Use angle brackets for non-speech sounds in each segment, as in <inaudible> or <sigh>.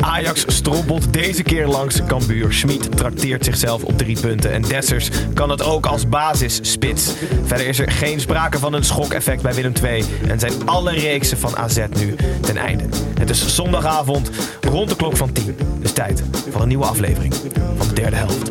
Ajax strompelt deze keer langs Cambuur. Schmid trakteert zichzelf op drie punten. En Dessers kan het ook als basisspits. Verder is er geen sprake van een schokeffect bij Willem II. En zijn alle reeksen van AZ nu ten einde. Het is zondagavond rond de klok van 10. Dus tijd voor een nieuwe aflevering van de derde helft.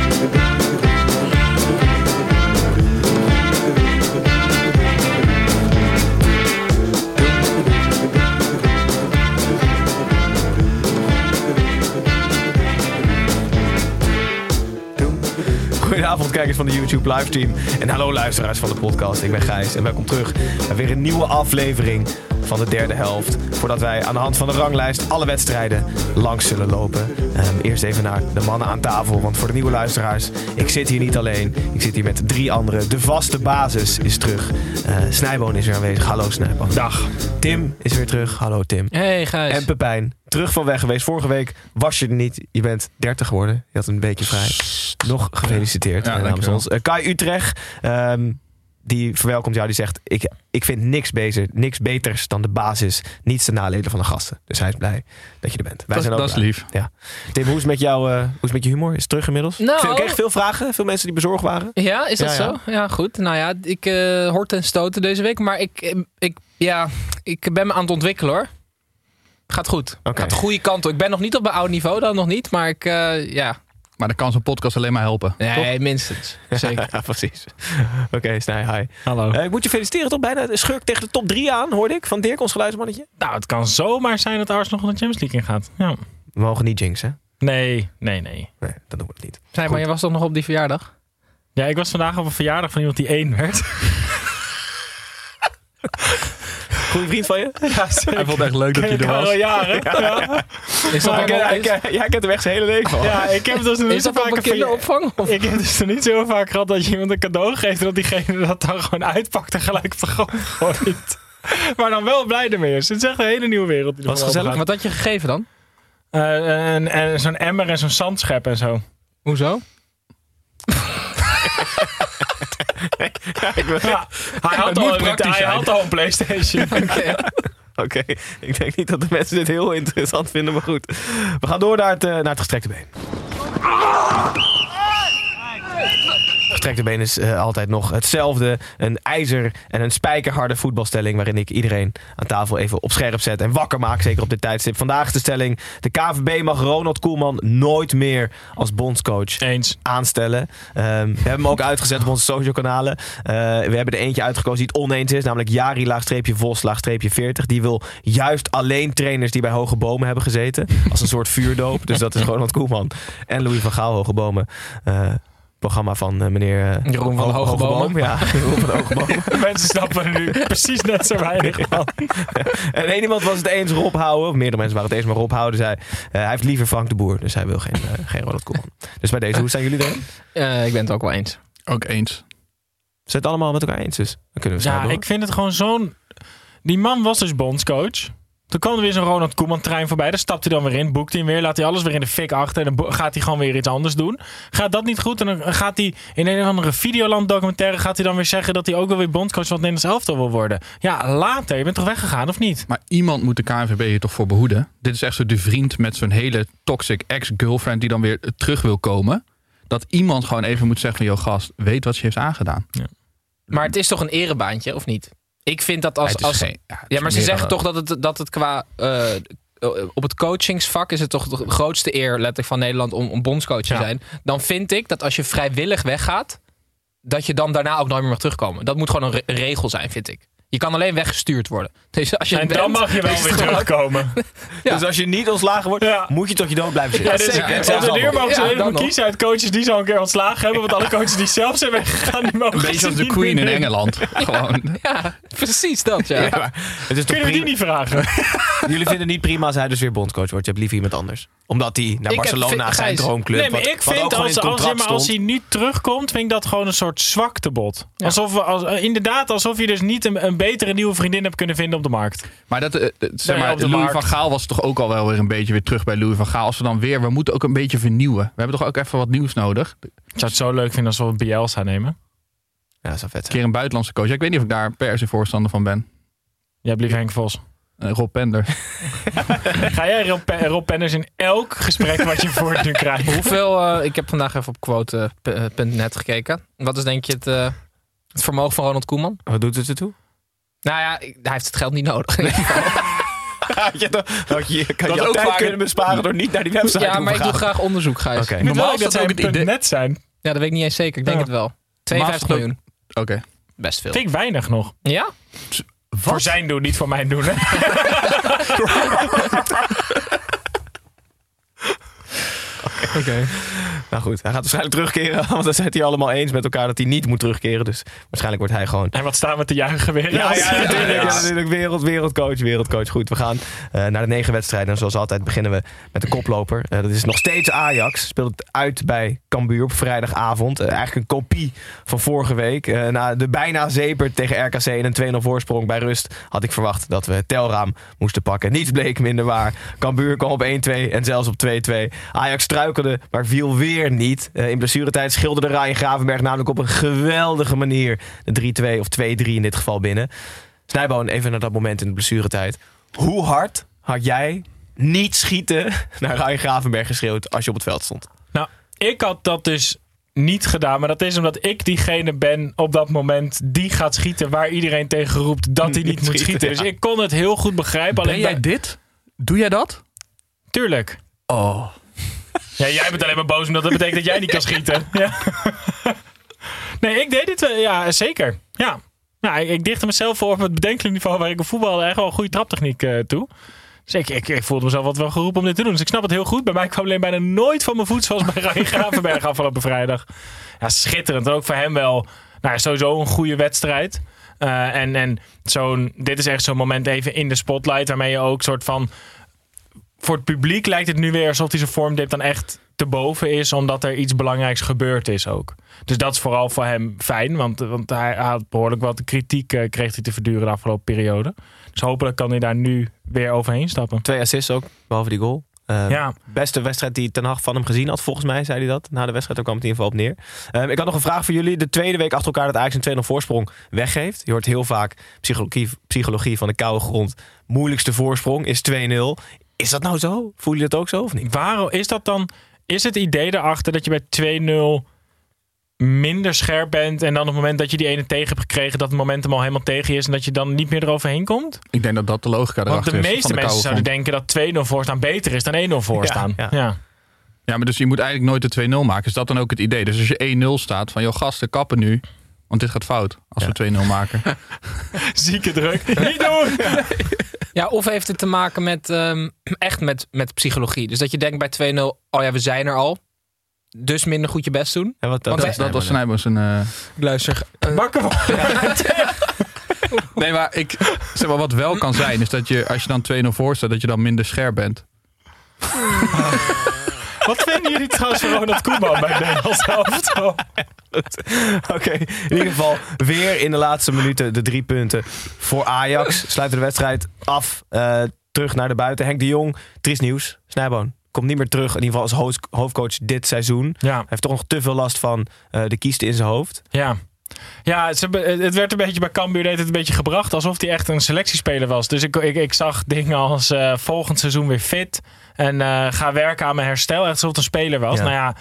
Van de YouTube livestream. En hallo luisteraars van de podcast. Ik ben Gijs en welkom terug bij weer een nieuwe aflevering van de derde helft. Voordat wij aan de hand van de ranglijst alle wedstrijden langs zullen lopen. Ehm, eerst even naar de mannen aan tafel. Want voor de nieuwe luisteraars, ik zit hier niet alleen. Ik zit hier met drie anderen. De vaste basis is terug. Eh Snijboon is weer aanwezig. Hallo Snijboon. Dag. Tim is weer terug. Hallo Tim. Hey Gijs. En Pepijn, terug van weg geweest. Vorige week was je er niet. Je bent 30 geworden. Je had een beetje vrij. Nog gefeliciteerd Ja, namens ons. Eh, Kai Utrecht, ehm, die verwelkomt jou. Die zegt, ik, ik vind niks, beter, niks beters dan de basis. Niets te naleden van de gasten. Dus hij is blij dat je er bent. Wij Dat- zijn ook dat is blij. lief. Ja. Tim, hoe is, het met jou, eh, hoe is het met je humor? Is het terug inmiddels? Nou- ik kreeg veel vragen. Veel mensen die bezorgd waren. Ja, is dat Ja, ja. zo? Ja, goed. Nou ja, ik eh hoort en stoten deze week. Maar ik, ik, ja, ik ben me aan het ontwikkelen hoor. Gaat goed. Oké. Gaat de goede kant op. Ik ben nog niet op mijn oude niveau, dan nog niet. Maar ik, eh, ja. Maar dan kan zo'n podcast alleen maar helpen. Nee, minstens. <laughs> Zeker. ja, precies. Oké, Snij, hi. Hallo. Eh, ik moet je feliciteren toch bijna schurk tegen de top 3 aan, hoorde ik. Van Dirk, ons geluidsmannetje. Nou, het kan zomaar zijn dat Arsenal nog de Champions League ingaat. Ja. We mogen niet jinxen. Nee, nee, nee. Nee, dat doen we het niet. Zei, maar je was toch nog op die verjaardag? Ja, ik was vandaag op een verjaardag van iemand die één werd. <laughs> Goeie vriend van je? Ja, zeker. Hij vond het echt leuk dat je er ik al was. jaren. Ja. Is dat Maar ook ik- al- ik- Jij kent hem echt zijn hele leven al. Ja, ik heb dus nog Is niet zo vaak een kinderopvang? Of? Ik heb dus nog niet zo vaak gehad dat je iemand een cadeau geeft en dat diegene dat dan gewoon uitpakt en gelijk op de grond gooit. <laughs> Maar dan wel blij ermee is. Het is echt een hele nieuwe wereld. die er Was gezellig? Wat had je gegeven dan? Eh, en en zo'n emmer en zo'n zandschep en zo. Hoezo? <laughs> Ik Ja, hij al een, had al een Playstation. <laughs> Oké, ik denk niet dat de mensen dit heel interessant vinden, maar goed. We gaan door naar het, eh, naar het gestrekte been. Gestrekte been is eh, altijd nog hetzelfde. Een ijzer en een spijkerharde voetbalstelling... waarin ik iedereen aan tafel even op scherp zet en wakker maak. Zeker op dit tijdstip. Vandaag is de stelling... de KVB mag Ronald Koelman nooit meer als bondscoach Eens. aanstellen. Ehm, we hebben hem ook uitgezet op onze social kanalen. Eh, we hebben er eentje uitgekozen die het oneens is. Namelijk Jari laagstreepje Vos laagstreepje 40. Die wil juist alleen trainers die bij Hoge Bomen hebben gezeten. Als een soort vuurdoop. Dus dat is Ronald Koeman. En Louis van Gaal Hoge Bomen. Eh, programma van eh, meneer eh, Jeroen van de. Ja, <laughs> Jeroen van de. <laughs> Mensen snappen er nu precies net zo weinig <laughs> van. En één iemand was het eens Rob Houden. Of meerdere mensen waren het eens, maar Rob Houden zei... eh, hij heeft liever Frank de Boer. Dus hij wil geen, geen Ronald Koeman. Dus bij deze, hoe zijn jullie erin? Eh, ik ben het ook wel eens. Ook eens. Zijn het allemaal met elkaar eens dus? Dan kunnen we Ja, door. ik vind het gewoon zo'n... Die man was dus bondscoach. Toen kwam er weer zo'n Ronald Koeman trein voorbij. Daar stapt hij dan weer in, boekt hij hem weer. Laat hij alles weer in de fik achter. En dan gaat hij gewoon weer iets anders doen. Gaat dat niet goed? En dan gaat hij in een of andere Videoland documentaire... gaat hij dan weer zeggen dat hij ook wel weer bondscoach van het Nederlands elftal wil worden. Ja, later. Je bent toch weggegaan, of niet? Maar iemand moet de KNVB hier toch voor behoeden. Dit is echt zo de vriend met zo'n hele toxic ex-girlfriend die dan weer terug wil komen. Dat iemand gewoon even moet zeggen van... joh gast, weet wat je heeft aangedaan. Maar het is toch een erebaantje, of niet? Ik vind dat als... Als geen- ja, maar ze zeggen dan toch dat het, dat het qua... eh, op het coachingsvak is het toch de grootste eer letterlijk van Nederland om, om bondscoach te Ja. zijn. Dan vind ik dat als je vrijwillig weggaat, dat je dan daarna ook nooit meer mag terugkomen. Dat moet gewoon een re- regel zijn, vind ik. Je kan alleen weggestuurd worden. Dus als je En dan mag je wel weer terugkomen. <laughs> Ja. Dus als je niet ontslagen wordt, Ja. moet je tot je dood blijven zitten. Ja, dus zeker. Ja, zou dat de leer nog. mogen ze Ja, helemaal kiezen uit coaches die ze al een keer ontslagen hebben. Want alle coaches die zelf zijn weggegaan, die mogen Een beetje als de niet Queen in. Engeland. <laughs> Gewoon. Ja, Precies dat, ja. Ja, maar het is toch Kunnen we die niet vragen? <laughs> Jullie vinden het niet prima als hij dus weer bondscoach wordt. Je hebt liever iemand anders. Omdat hij naar Ik Barcelona, vind- zijn droomclub. Nee, maar wat- ik vind als, als, maar, als hij nu terugkomt, vind ik dat gewoon een soort zwaktebod. Alsof we, als, eh, inderdaad, alsof je dus niet een, een betere nieuwe vriendin hebt kunnen vinden op de markt. Maar, dat, eh, zeg Nee, maar Louis markt. van Gaal was toch ook al wel weer een beetje weer terug bij Louis van Gaal. Als we dan weer, we moeten ook een beetje vernieuwen. We hebben toch ook even wat nieuws nodig. Een Ik zou het zo leuk vinden als we Bielsa nemen. Ja, dat zou vet zijn. keer een buitenlandse coach. Ja, ik weet niet of ik daar per se voorstander van ben. Jij hebt liever Henk Vos. Eh, Rob Pender. <laughs> Ga jij Rob, Rob Penders in elk gesprek wat je voor het nu krijgt? Hoeveel, eh, ik heb vandaag even op quote.net gekeken. Wat is denk je het, eh, het vermogen van Ronald Koeman? Wat doet het ertoe? Nou ja, hij heeft het geld niet nodig. <laughs> Had je, dan- had je, kan Dat je ook tijd vaak- kunnen besparen door niet naar die website ja, te maar ik doe gaan. graag onderzoek, Gijs. Vind Normaal dat zij ook het idee- net zijn. Ja, dat weet ik niet eens zeker. Ik denk Ja. het wel. 52 Normaal is miljoen. Oké. Best veel. Vind ik weinig nog. Ja? Voor zijn doen, niet voor mijn doen. Hè? <laughs> <laughs> <laughs> Oké. Nou goed, hij gaat waarschijnlijk terugkeren. <laughs> Want dan zijn het hij allemaal eens met elkaar dat hij niet moet terugkeren. Dus waarschijnlijk wordt hij gewoon En wat staan we te juichen weer? <laughs> Ja, ja, natuurlijk. Ja, natuurlijk. Wereld, wereldcoach, wereldcoach. Goed, we gaan eh, naar de negen wedstrijden. En zoals altijd beginnen we met de koploper. Eh, dat is nog steeds Ajax. Speelt het uit bij Cambuur op vrijdagavond. Eh, eigenlijk een kopie van vorige week. Eh, na de bijna zeper tegen RKC en een 2-0 voorsprong bij rust... had ik verwacht dat we het telraam moesten pakken. Niets bleek minder waar. Cambuur kwam op 1-2 en zelfs op 2-2. Ajax struikelde, maar viel weer niet. Eh, in blessuretijd schilderde Ryan Gravenberg namelijk op een geweldige manier... de 3-2 of 2-3 in dit geval binnen. Snijboon, even naar dat moment in de blessuretijd. Hoe hard had jij niet schieten naar Ryan Gravenberg geschreeuwd als je op het veld stond? Nou, ik had dat dus niet gedaan. Maar dat is omdat ik diegene ben op dat moment die gaat schieten waar iedereen tegen roept dat hij <laughs> niet moet Schieten, schieten. ja. Dus ik kon het heel goed begrijpen. Ben Alleen jij dit? Doe jij dat? Tuurlijk. Oh. Ja, jij bent alleen maar boos omdat dat betekent dat jij niet kan schieten. <laughs> Ja. Nee, ik deed dit wel. Ja, zeker. Ja. Nou, ik, ik dichtte mezelf voor op het bedenkelijk niveau waar ik in voetbal echt wel een goede traptechniek eh, toe. Dus ik, ik, ik voelde mezelf wat wel geroepen om dit te doen. Dus ik snap het heel goed. Bij mij kwam alleen bijna nooit van mijn voet zoals bij Ryan <laughs> Gravenberg afgelopen vrijdag. Ja, schitterend. Ook voor hem wel. Nou, sowieso een goede wedstrijd. Eh, en en zo'n, dit is echt zo'n moment even in de spotlight waarmee je ook soort van voor het publiek lijkt het nu weer alsof hij zijn vormdip dan echt te boven is, omdat er iets belangrijks gebeurd is ook. Dus dat is vooral voor hem fijn, want, want hij had behoorlijk wat kritiek eh, kreeg hij te verduren de afgelopen periode. Dus hopelijk kan hij daar nu weer overheen stappen. Twee assists ook, behalve die goal. Eh, Ja, Beste wedstrijd die Ten Hag van hem gezien had, volgens mij zei hij dat. Na de wedstrijd, daar kwam het in ieder geval op neer. Ehm, ik had nog een vraag voor jullie. De tweede week achter elkaar dat Ajax een 2-0 voorsprong weggeeft. Je hoort heel vaak psychologie, psychologie van de koude grond. Moeilijkste voorsprong is 2-0. Is dat nou zo? Voel je dat ook zo of niet? waarom is dat dan? Is het idee erachter dat je bij 2-0 minder scherp bent en dan op het moment dat je die ene tegen hebt gekregen, dat het momentum al helemaal tegen je is en dat je dan niet meer eroverheen komt? Ik denk dat dat de logica Want erachter de is. meeste van de mensen koude zouden denken dat 2-0 voorstaan beter is dan 1-0 voorstaan. ja. ja. Ja, maar dus je moet eigenlijk nooit de 2-0 maken. Is dat dan ook het idee? Dus als je 1-0 staat van, joh gasten, kappen nu. Want dit gaat fout als we 2-0 maken. <laughs> Zieke druk. Niet doen! <laughs> Ja, of heeft het te maken met ehm, echt met, met psychologie? Dus dat je denkt bij 2-0, oh ja, we zijn er al. Dus minder goed je best doen. En wat, Want Dat, dat was Snijboom zijn... eh, Luister. Bakken van. <laughs> Nee, maar ik, zeg maar, wat wel kan zijn, is dat je als je dan 2-0 voor staat, dat je dan minder scherp bent. Wat vinden jullie trouwens van Ronald Koeman bij Nederlands elftal? Oké, in ieder geval weer in de laatste minuten de drie punten voor Ajax. Sluiten de wedstrijd af. Eh, terug naar de buiten. Henk de Jong, triest nieuws. Snijboon komt niet meer terug, in ieder geval als hoofd- hoofdcoach dit seizoen. Hij Ja, heeft toch nog te veel last van eh, de kiesten in zijn hoofd. ja. Ja, ze, het werd een beetje bij Cambuur deed het een beetje gebracht alsof hij echt een selectiespeler was. Dus ik, ik, ik zag dingen als eh, volgend seizoen weer fit en eh, ga werken aan mijn herstel. Echt alsof het een speler was. Ja. Nou ja,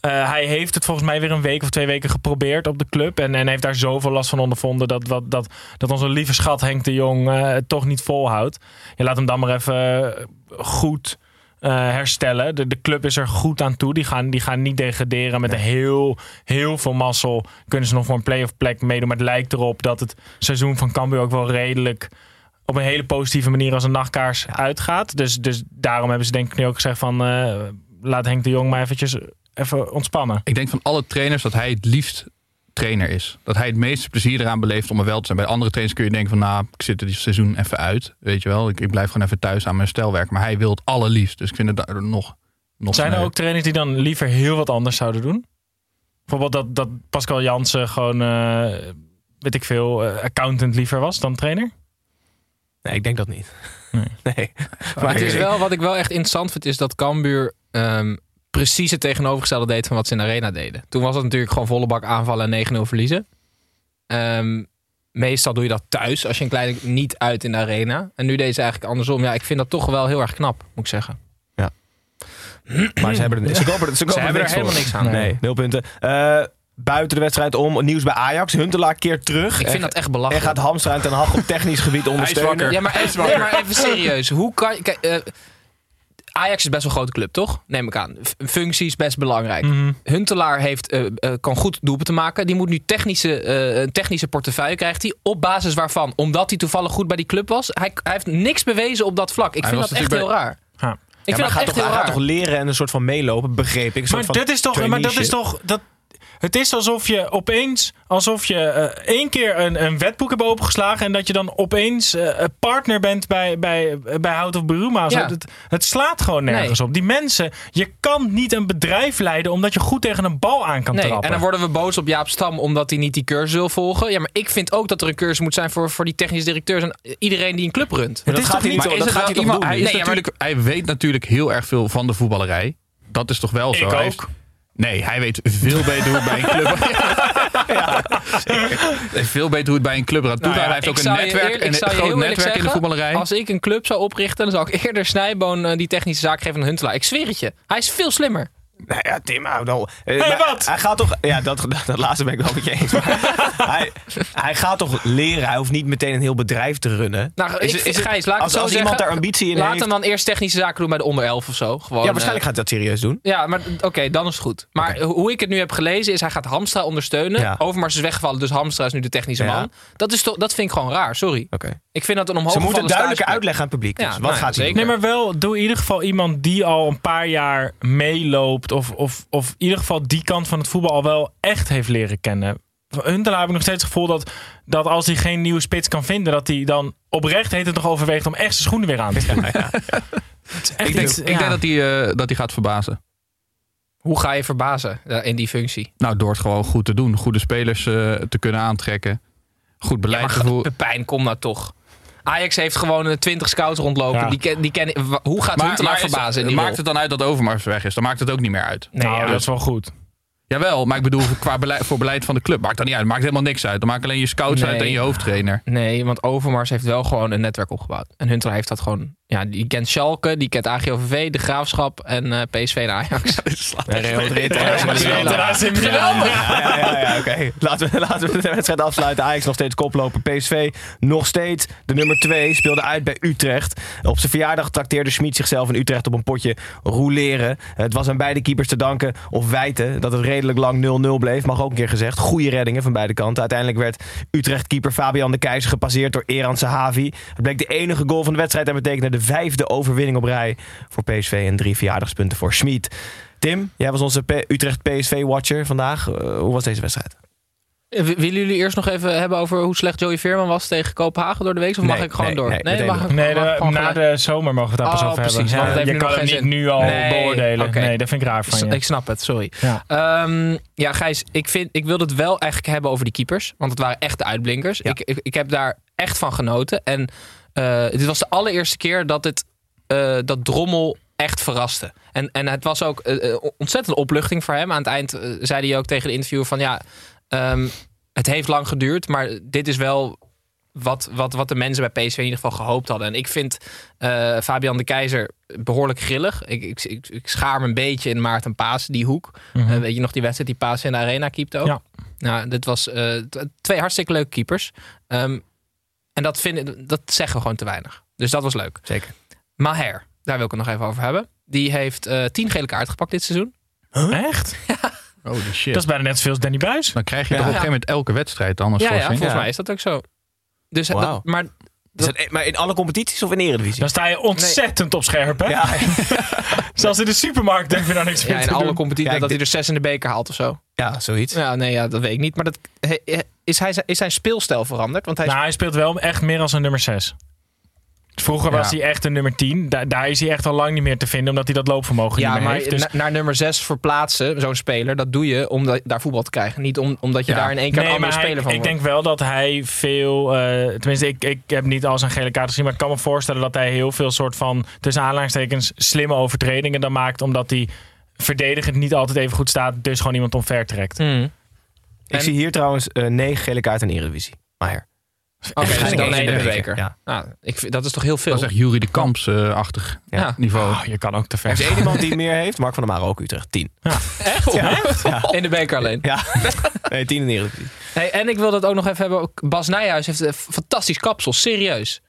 eh, hij heeft het volgens mij weer een week of twee weken geprobeerd op de club. En, en heeft daar zoveel last van ondervonden dat, wat, dat, dat onze lieve schat Henk de Jong het toch niet volhoudt. Je laat hem dan maar even goed eh, herstellen. De, de club is er goed aan toe. Die gaan, die gaan niet degraderen. Met heel, heel veel mazzel kunnen ze nog voor een play-off plek meedoen. Maar het lijkt erop dat het seizoen van Cambuur ook wel redelijk op een hele positieve manier als een nachtkaars uitgaat. Dus, dus daarom hebben ze denk ik nu ook gezegd van eh, laat Henk de Jong maar eventjes even ontspannen. Ik denk van alle trainers dat hij het liefst trainer is. Dat hij het meeste plezier eraan beleeft om er wel te zijn. Bij andere trainers kun je denken van... nou, ik zit er dit seizoen even uit. Weet je wel, ik, ik blijf gewoon even thuis aan mijn stijl werken. Maar hij wil het allerliefst. Dus ik vind het daar nog, nog Zijn er ook trainers die dan liever heel wat anders zouden doen? Bijvoorbeeld dat, dat Pascal Jansen gewoon, eh, weet ik veel, eh, accountant liever was dan trainer? Nee, ik denk dat niet. Nee. <laughs> Nee. Maar het is wel, wat ik wel echt interessant vind, is dat Cambuur ehm, precies het tegenovergestelde deed van wat ze in de arena deden. Toen was het natuurlijk gewoon volle bak aanvallen en 9-0 verliezen. Ehm, meestal doe je dat thuis als je een kleine niet uit in de arena. En nu deed ze eigenlijk andersom. Ja, ik vind dat toch wel heel erg knap, moet ik zeggen. <clears throat> Maar ze hebben er, ze kopen, ze hebben er helemaal niks aan. Nee, nul punten. Eh, buiten de wedstrijd om, nieuws bij Ajax. Huntelaar keert terug. Ik vind en, dat echt en belachelijk. gaat Hamstra en Ten Hag op technisch gebied ondersteunen. Ja, maar even, nee, maar even serieus. Hoe kan je... Kijk, eh, Ajax is best wel een grote club, toch? Neem ik aan. F- Functie is best belangrijk. Mhm. Huntelaar heeft, eh, eh, kan goed doelpunten maken. Die moet nu technische, eh, een technische portefeuille krijgt hij. Op basis waarvan? Omdat hij toevallig goed bij die club was. Hij, hij heeft niks bewezen op dat vlak. Ik Hij vind dat echt heel raar. Ja. Ik Ja, vind maar dat hij gaat, echt toch, heel hij gaat raar. toch leren en een soort van meelopen, begreep ik. Een soort Maar van dat is toch, maar dat is toch, dat, het is alsof je opeens, alsof je eh, één keer een, een wetboek hebt opengeslagen en dat je dan opeens eh, partner bent bij, bij, bij Hout of Beruma. Zo, Ja. Het, het slaat gewoon nergens op. Die mensen, je kan niet een bedrijf leiden omdat je goed tegen een bal aan kan Nee, trappen. en dan worden we boos op Jaap Stam omdat hij niet die cursus wil volgen. Ja, maar ik vind ook dat er een cursus moet zijn voor, voor die technisch directeurs en iedereen die een club runt. Maar dat is gaat toch hij niet- dat gaat hij toch doen? Nee, natuurlijk, hij weet natuurlijk heel erg veel van de voetballerij. Dat is toch wel zo. Ik Hij ook. Nee, hij weet veel beter hoe het bij een club... <laughs> ja, veel beter hoe het bij een club gaat. Nou ja, hij heeft ook een netwerk, eerlijk- ik een groot netwerk in de voetballerij. Als ik een club zou oprichten, dan zou ik eerder Snijboon eh, die technische zaak geven dan Huntelaar. Ik zweer het je. Hij is veel slimmer. Nou ja, Tim. Eh, Hey, maar wat? Hij gaat toch. Ja, dat, dat, dat laatste ben ik wel met je eens. <laughs> Hij, hij gaat toch leren. Hij hoeft niet meteen een heel bedrijf te runnen. Nou, Is ik, is Gijs, laat als, het zo als iemand zeggen. daar ambitie in Laat heeft. hem dan eerst technische zaken doen bij de onder 11 of zo. Gewoon, ja, waarschijnlijk eh, gaat hij dat serieus doen. Ja, maar oké, dan is het goed. Maar hoe ik het nu heb gelezen is, hij gaat Hamstra ondersteunen. Ja. Overmars is weggevallen, dus Hamstra is nu de technische Ja. man. Dat, is toch, dat vind ik gewoon raar, sorry. Oké. Ik vind dat een omhoog Ze moeten duidelijke uitleggen aan het publiek. Dus Ja, wat nou ja, gaat hij zeker. Nee, maar wel, doe in ieder geval iemand die al een paar jaar meeloopt. Of, of, of in ieder geval die kant van het voetbal al wel echt heeft leren kennen. Van Huntelaar heb ik nog steeds het gevoel dat, dat als hij geen nieuwe spits kan vinden, dat hij dan oprecht heet het nog overweegt om echt zijn schoenen weer aan te trekken. <laughs> Echt Ik denk, iets- ik ja. denk dat hij, eh, dat hij gaat verbazen. Hoe ga je verbazen eh, in die functie? Nou, door het gewoon goed te doen. Goede spelers eh, te kunnen aantrekken. Goed Ja, maar. Pepijn, kom nou toch. Ajax heeft gewoon eh, 20 scouts rondlopen. Ja. Die ken, die ken, hoe gaat Huntelaar is- verbazen die maakt rol? het dan uit dat Overmars weg is? Dan maakt het ook niet meer uit. Nee, nou, ja, dat is wel goed. Jawel, maar ik bedoel qua beleid, voor beleid van de club. Maakt dat niet uit. Maakt helemaal niks uit. Dan maakt alleen je scouts Nee. uit en je hoofdtrainer. Nee, want Overmars heeft wel gewoon een netwerk opgebouwd. En Huntelaar heeft dat gewoon... Ja, die kent Schalke, die kent AGOVV, De Graafschap en eh, PSV en Ajax. Real Madrid, Ja, oké. Laten, we, laten we de wedstrijd afsluiten. Ajax nog steeds koploper. PSV nog steeds de nummer 2. Speelde uit bij Utrecht. Op zijn verjaardag trakteerde Schmid zichzelf in Utrecht op een potje rouleren. Het was aan beide keepers te danken. Of wijten dat het redelijk lang 0-0 bleef. Mag ook een keer gezegd. Goede reddingen van beide kanten. Uiteindelijk werd Utrecht-keeper Fabian de Keizer gepasseerd door Eran Sahavi. Het bleek de enige goal van de wedstrijd en betekende de vijfde overwinning op rij voor PSV en drie verjaardagspunten voor Schmid. Tim, jij was onze Utrecht PSV-watcher vandaag. Eh, hoe was deze wedstrijd? Eh, Willen jullie eerst nog even hebben over hoe slecht Joey Veerman was tegen Kopenhagen door de week? Of mag ik gewoon nee, door? nee, mag ik Nee, mag ik de- gewoon na gelijk- de zomer mogen we het daar pas Oh, over precies, hebben. je kan het niet zin. nu al Nee, beoordelen. Nee, dat vind ik raar van je. Ik snap het, sorry. Ja. Ehm, ja, Gijs, ik, vind, ik wil het wel eigenlijk hebben over die keepers. Want het waren echt de uitblinkers. Ja. Ik, ik, ik heb daar echt van genoten. En eh, dit was de allereerste keer dat, het, eh, dat Drommel echt verraste. En, en het was ook eh, ontzettend opluchting voor hem. Aan het eind zei hij ook tegen de interviewer van... ja, ehm, het heeft lang geduurd, maar dit is wel wat, wat, wat de mensen bij PSV in ieder geval gehoopt hadden. En ik vind eh, Fabian de Keizer behoorlijk grillig. Ik, ik, ik, ik schaar me een beetje in Maarten Paas, die hoek. Mhm. Eh, weet je nog die wedstrijd die Paas in de arena keepte ook? Ja. Nou, dit was eh, twee hartstikke leuke keepers. Ehm, en dat, vinden, dat zeggen we gewoon te weinig. Dus dat was leuk. Zeker. Maher, daar wil ik het nog even over hebben. Die heeft tien gele kaarten gepakt dit seizoen. Echt? <laughs> Holy shit. Dat is bijna net zoveel als Danny Buis. Dan krijg je Ja. toch op een gegeven moment elke wedstrijd dan een Ja, volgens Ja. mij is dat ook zo. Dus, Wauw. dat, maar Is dat- maar in alle competities of in de Eredivisie? Dan sta je ontzettend op scherp, hè? Ja, <laughs> Zelfs in de supermarkt heb je dan niks meer Ja, te in alle doen. competities Ja, dat hij er zes in de beker haalt of zo. ja, zoiets. Ja, nee, ja, dat weet ik niet. Maar dat, he- he- is, hij, zijn- is zijn speelstijl veranderd? Want hij Nou, hij speelt wel echt meer als een nummer 6. Vroeger was hij echt een nummer 10. Da- daar is hij echt al lang niet meer te vinden, omdat hij dat loopvermogen ja, niet meer maar heeft. Dus na- naar nummer 6 verplaatsen, zo'n speler, dat doe je om da- daar voetbal te krijgen. Niet om, omdat je Ja. daar in één keer een nee, andere maar hij- speler van ik wordt. denk wel dat hij veel... eh, tenminste, ik, ik heb niet al zijn gele kaart gezien, maar ik kan me voorstellen dat hij heel veel soort van, tussen aanhalingstekens, slimme overtredingen dan maakt, omdat hij verdedigend niet altijd even goed staat, dus gewoon iemand omver trekt. Hmm. Ik En- zie hier trouwens eh, negen gele kaarten in de Eredivisie. Maar Oké, dus dan in de beker, beker. ja. Nou, ik vind, dat is toch heel veel? Dat is echt Jury de Kamps-achtig Ja. niveau. Oh, je kan ook te ver. er is één iemand <laughs> die meer heeft. Mark van der Maren ook Utrecht. 10. Echt? Ja. In de beker alleen. Ja, nee, 10 in de Eredivisie. Hey, en ik wil dat ook nog even hebben. Bas Nijhuis heeft een fantastisch kapsel. Serieus.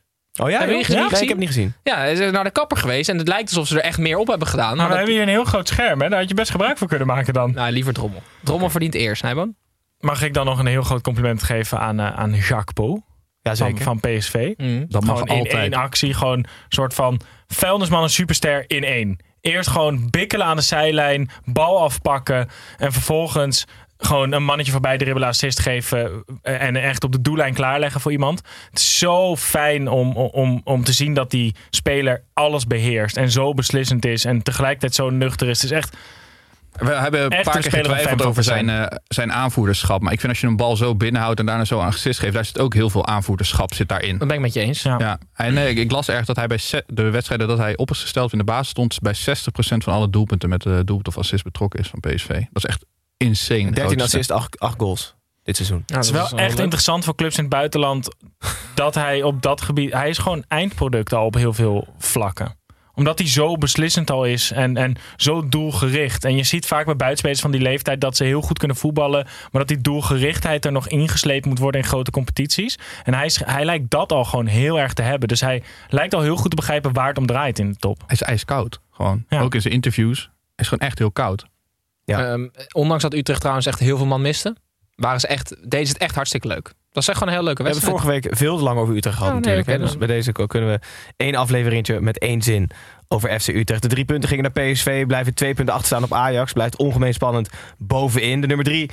Oh ja? Heb je joh? niet gezien? Nee, ik heb het niet gezien. Ja, hij is naar de kapper geweest. En het lijkt alsof ze er echt meer op hebben gedaan. Maar Maar we hebben hier een heel groot scherm, hè? Daar had je best gebruik van kunnen maken dan. Nou, liever Drommel. Drommel verdient eerst, Nijboon. Mag ik dan nog een heel groot compliment geven aan, eh, aan Jacques Po Ja, van, zeker. van PSV? Mm. Dat mag gewoon in altijd. één actie, gewoon een soort van vuilnisman en superster in één. Eerst gewoon bikkelen aan de zijlijn, bal afpakken en vervolgens gewoon een mannetje voorbij dribbelen, assist geven en echt op de doellijn klaarleggen voor iemand. Het is zo fijn om, om, om te zien dat die speler alles beheerst en zo beslissend is en tegelijkertijd zo nuchter is. Het is echt We hebben een paar keer getwijfeld over zijn, eh, zijn aanvoerderschap. Maar ik vind als je een bal zo binnenhoudt en daarna zo een assist geeft, daar zit ook heel veel aanvoerderschap zit daarin. Dat ben ik met je eens. Ja. Ja, en nee, ik las erg dat hij bij de wedstrijden dat hij op is gesteld in de basis stond, bij 60% van alle doelpunten met de doelpunt of assist betrokken is van PSV. Dat is echt insane. 13 grote assists, 8, 8 goals dit seizoen. Ja, Het is wel echt leuk. interessant voor clubs in het buitenland dat hij op dat gebied. Hij is gewoon eindproduct al op heel veel vlakken. Omdat hij zo beslissend al is en, en zo doelgericht. En je ziet vaak bij buitenspelers van die leeftijd dat ze heel goed kunnen voetballen. Maar dat die doelgerichtheid er nog ingesleept moet worden in grote competities. En hij, is, hij lijkt dat al gewoon heel erg te hebben. Dus hij lijkt al heel goed te begrijpen waar het om draait in de top. Hij is ijskoud. Gewoon. Ja. Ook in zijn interviews. Hij is gewoon echt heel koud. Ja. Ehm, ondanks dat Utrecht trouwens echt heel veel man miste, waren ze echt, deden ze het echt hartstikke leuk. Dat was echt gewoon een heel leuke We hebben wedstrijd. vorige week veel te lang over Utrecht gehad Oh, nee, natuurlijk. hè. dus bij deze kunnen we één afleveringetje met één zin over FC Utrecht. De drie punten gingen naar PSV, blijven twee punten achterstaan op Ajax. Blijft ongemeen spannend bovenin. De nummer drie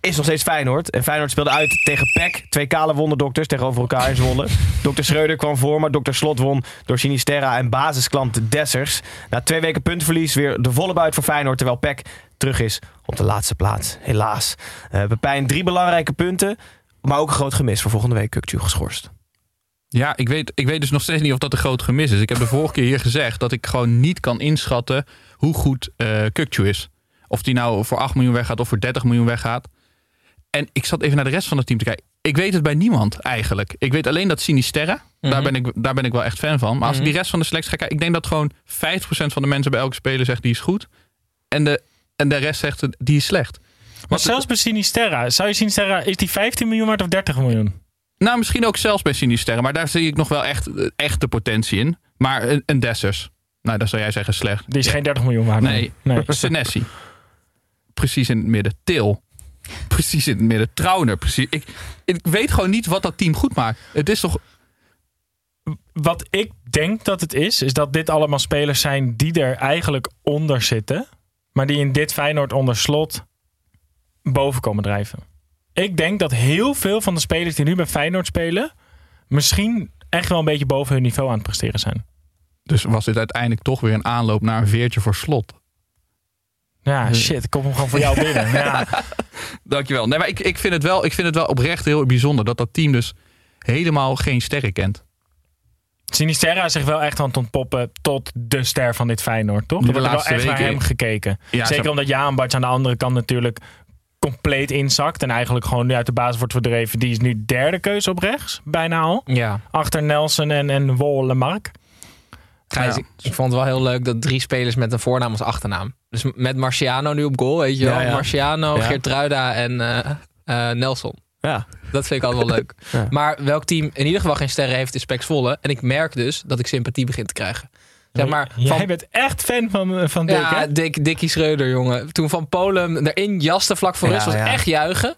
is nog steeds Feyenoord. En Feyenoord speelde uit tegen PEC. Twee kale wonderdokters tegenover elkaar in Zwolle. <laughs> Dokter Schreuder kwam voor, maar Dokter Slot won door Sinisterra en basisklant Dessers. Na twee weken puntenverlies weer de volle buit voor Feyenoord. Terwijl PEC terug is op de laatste plaats. Helaas. Eh Pepijn, drie belangrijke punten. Maar ook een groot gemis voor volgende week. Kukju geschorst. Ja, ik weet, ik weet dus nog steeds niet of dat een groot gemis is. Ik heb de vorige keer hier gezegd dat ik gewoon niet kan inschatten hoe goed eh Kukcu is. Of die nou voor 8 miljoen weggaat of voor 30 miljoen weggaat. En ik zat even naar de rest van het team te kijken. Ik weet het bij niemand eigenlijk. Ik weet alleen dat Sinisterra, daar, ben ik, daar ben ik wel echt fan van. Maar als ik die rest van de selectie ga kijken, ik denk dat gewoon 50% van de mensen bij elke speler zegt die is goed. En de, en de rest zegt die is slecht. Maar zelfs bij Sinisterra. Zou je Sinisterra, is die 15 miljoen waard of 30 miljoen? Nou, misschien ook zelfs bij Sinisterra. Maar daar zie ik nog wel echt, echt de potentie in. Maar een, een Dessers. Nou, dan zou jij zeggen slecht. Die is geen 30 miljoen waard. Nee, nee. <laughs> Senesi. Precies in het midden. Til. Precies in het midden. Trauner. Precies. Ik, ik weet gewoon niet wat dat team goed maakt. Het is toch... Wat ik denk dat het is, is dat dit allemaal spelers zijn die er eigenlijk onder zitten. Maar die in dit Feyenoord onder slot boven komen drijven. Ik denk dat heel veel van de spelers die nu bij Feyenoord spelen... misschien echt wel een beetje boven hun niveau aan het presteren zijn. Dus was dit uiteindelijk toch weer een aanloop naar een veertje voor slot. Ja, shit, ik kom hem gewoon voor jou <laughs> binnen. Ja, Dankjewel. Nee, maar ik, ik, vind het wel, ik vind het wel oprecht heel bijzonder dat dat team dus helemaal geen sterren kent. Sinisterra is zich wel echt aan het ontpoppen tot de ster van dit Feyenoord, toch? Er wordt wel laatste echt naar hem gekeken. Ja, Zeker ze- omdat Jaan Bartje aan de andere kant natuurlijk compleet inzakt. En eigenlijk gewoon nu uit de basis wordt verdreven. Die is nu derde keuze op rechts, bijna al. Ja. Achter Nelson en, en Wollemark. Gijs, Ja. ik, vond het wel heel leuk dat drie spelers met een voornaam als achternaam. Dus met Marciano nu op goal, weet je wel. Ja, ja. Marciano, Ja. Geertruida en eh, eh, Nelson. Ja. Dat vind ik altijd wel leuk. Ja. Maar welk team in ieder geval geen sterren heeft, is Pek Zwolle. En ik merk dus dat ik sympathie begin te krijgen. Zeg maar, Jij van, bent echt fan van, van Dick, ja, hè? Dick, Dickie Schreuder, jongen. Toen Van Polen erin jaste vlak voor Ja, rust, was ja. echt juichen.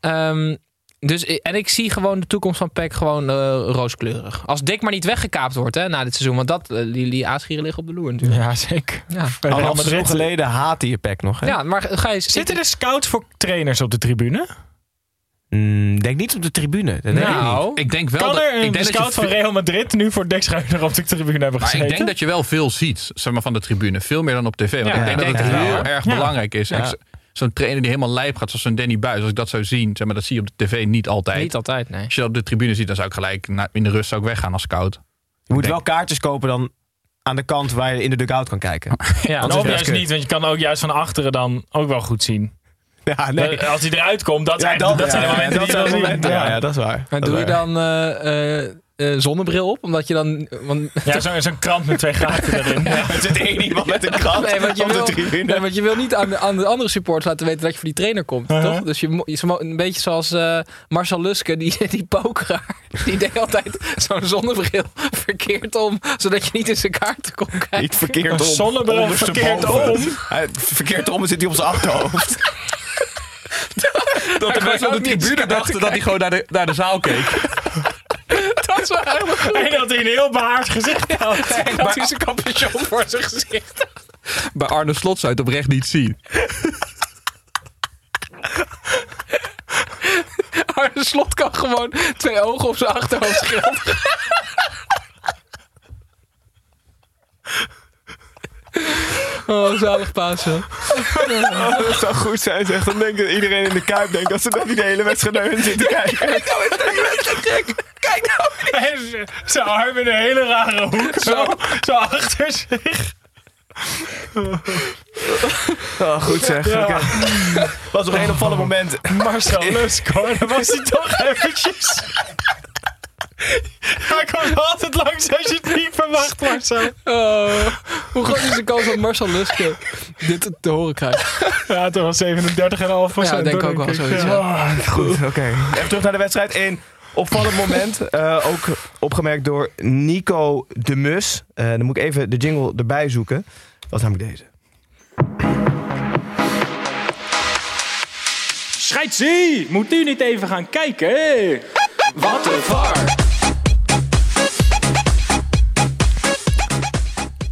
Ehm, Dus, en ik zie gewoon de toekomst van PEC gewoon eh, rooskleurig. Als Dick maar niet weggekaapt wordt hè, na dit seizoen. Want dat, eh, die, die aasgieren liggen op de loer natuurlijk. Ja, zeker. Ja, Al een geleden haatte je Peck nog, hè? ja maar ga je... Zitten er scouts voor trainers op de tribune? Mm, denk niet op de tribune. Dat denk ik niet. Nou, Ik denk wel Kan dat, er ik een denk dat je scout van Real Madrid nu voor Dick Schuiner op de tribune hebben Maar gezeten? ik denk dat je wel veel ziet zeg maar, van de tribune. Veel meer dan op tv. Want Ja, ik denk dat het heel erg Ja. belangrijk is. Ja. Zo'n trainer die helemaal lijp gaat, zoals zo'n Danny Buis. Als ik dat zou zien, zeg maar, dat zie je op de tv niet altijd. niet altijd, nee. Als je dat op de tribune ziet, dan zou ik gelijk na- in de rust zou ik weggaan als scout. Je moet wel kaartjes kopen dan aan de kant waar je in de dugout kan kijken. Ja, juist kut. niet, want je kan ook juist van achteren dan ook wel goed zien. Ja, nee. Als hij eruit komt, dat, Ja, dat, dat zijn de ja, momenten dat die de momenten. Ja, Ja. dat is waar. Dat doe je dan eh, eh, eh, zonnebril op? Omdat je dan... Want, Ja, zo- zo'n krant met twee gaten erin. Ja. Er zit één iemand met een krant Nee, want je, op de wil, tribune. nee, want je wil niet aan de, aan de andere supporters laten weten dat je voor die trainer komt, Uh-huh. toch? Dus je, een beetje zoals eh, Marcel Luske, die, die pokeraar. Die deed altijd zo'n zonnebril verkeerd om, zodat je niet in zijn kaarten kon kijken. Niet verkeerd om. Een zonnebril ondersteboven. verkeerd om? Hij- verkeerd om zit hij op zijn achterhoofd. Dat de mensen op de tribune dachten dat hij gewoon naar de, naar de zaal keek. <laughs> Dat is wel eigenlijk goed. En dat hij een heel behaard gezicht had. En dat hij zijn capuchon voor zijn gezicht Bij Arne Slot zou je het oprecht niet zien. Arne Slot kan gewoon twee ogen op zijn achterhoofd schilderen. <laughs> Oh, zalig Pasen. dat zou goed zijn, zeg. Dan denk ik iedereen in de Kuip denkt dat ze dat niet de hele wedstrijd naar hun zitten kijken. Kijk nou. En z- zijn arm in een hele rare hoek. Zo, zo achter zich. Oh, goed zeg. Ja. Oké. Was nog één opvallend moment. Marcel Lusk hoor, was hij toch eventjes. <laughs> Hij komt altijd langs als je het niet verwacht, Marcel. Oh, hoe groot is de kans dat Marcel Luske dit te horen krijgt? <laughs> Ja, toch wel 37,5 procent. Ja, denk hoor, ook wel zoiets, Ja. ja. Goed, oké. Even terug naar de wedstrijd. Een opvallend moment. eh, ook opgemerkt door Nico de Mus. Eh, dan moet ik even de jingle erbij zoeken. Dat is namelijk deze. Scheidsie, moet u niet even gaan kijken? Hey. Wat een var.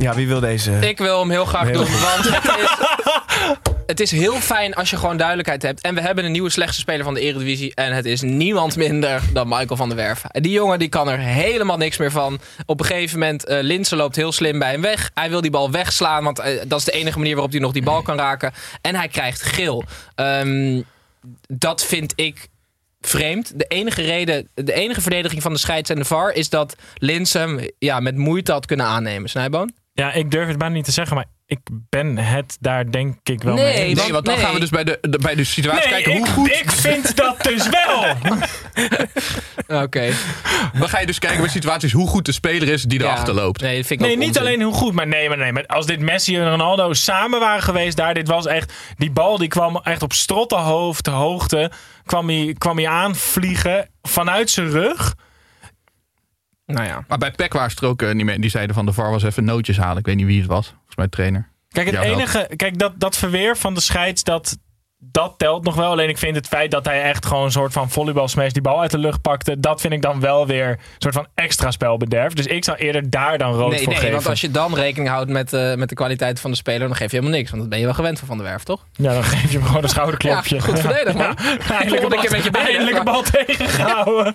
Ja, wie wil deze? Ik wil hem heel graag Heel doen, want het <laughs> is, het is heel fijn als je gewoon duidelijkheid hebt. En we hebben een nieuwe slechtste speler van de Eredivisie. En het is niemand minder dan Michael van der Werven. En die jongen die kan er helemaal niks meer van. Op een gegeven moment, uh, Linsen loopt heel slim bij hem weg. Hij wil die bal wegslaan, want eh, dat is de enige manier waarop hij nog die bal kan raken. En hij krijgt geel. Ehm, dat vind ik vreemd. De enige reden, de enige verdediging van de scheids en de VAR is dat Linsem ja, met moeite had kunnen aannemen. Snijboon? Ja, ik durf het bijna niet te zeggen, maar ik ben het daar denk ik wel Nee, mee eens. Nee, want dan nee. gaan we dus bij de, de- bij de situatie Nee, kijken ik, hoe goed... ik vind dat dus wel. <laughs> Oké. Dan ga je dus kijken bij situaties hoe goed de speler is die erachter loopt. Nee, dat vind ik Nee, ook niet onzin. alleen hoe goed, maar nee, maar nee. Maar als dit Messi en Ronaldo samen waren geweest daar, dit was echt, die bal die kwam echt op strottenhoofd hoogte, kwam hij, kwam hij aanvliegen vanuit zijn rug. Nou ja. Maar bij PEC waren ze er ook eh, niet meer. Die zeiden van de VAR was even nootjes halen. Ik weet niet wie het was. Volgens mij trainer. Kijk, het enige, kijk dat, dat verweer van de scheids, dat, dat telt nog wel. Alleen ik vind het feit dat hij echt gewoon een soort van volleybalsmash die bal uit de lucht pakte, dat vind ik dan wel weer een soort van extra spelbederf. Dus ik zou eerder daar dan rood Nee, voor nee geven. want als je dan rekening houdt met, eh, met de kwaliteit van de speler, dan geef je helemaal niks. Want dat ben je wel gewend van Van der Werf, toch? Ja, dan geef je hem gewoon een schouderklopje. Ja, goed verdedigd, man. eindelijk een Volgende bal, keer met je benen, eindelijk een bal tegengehouden.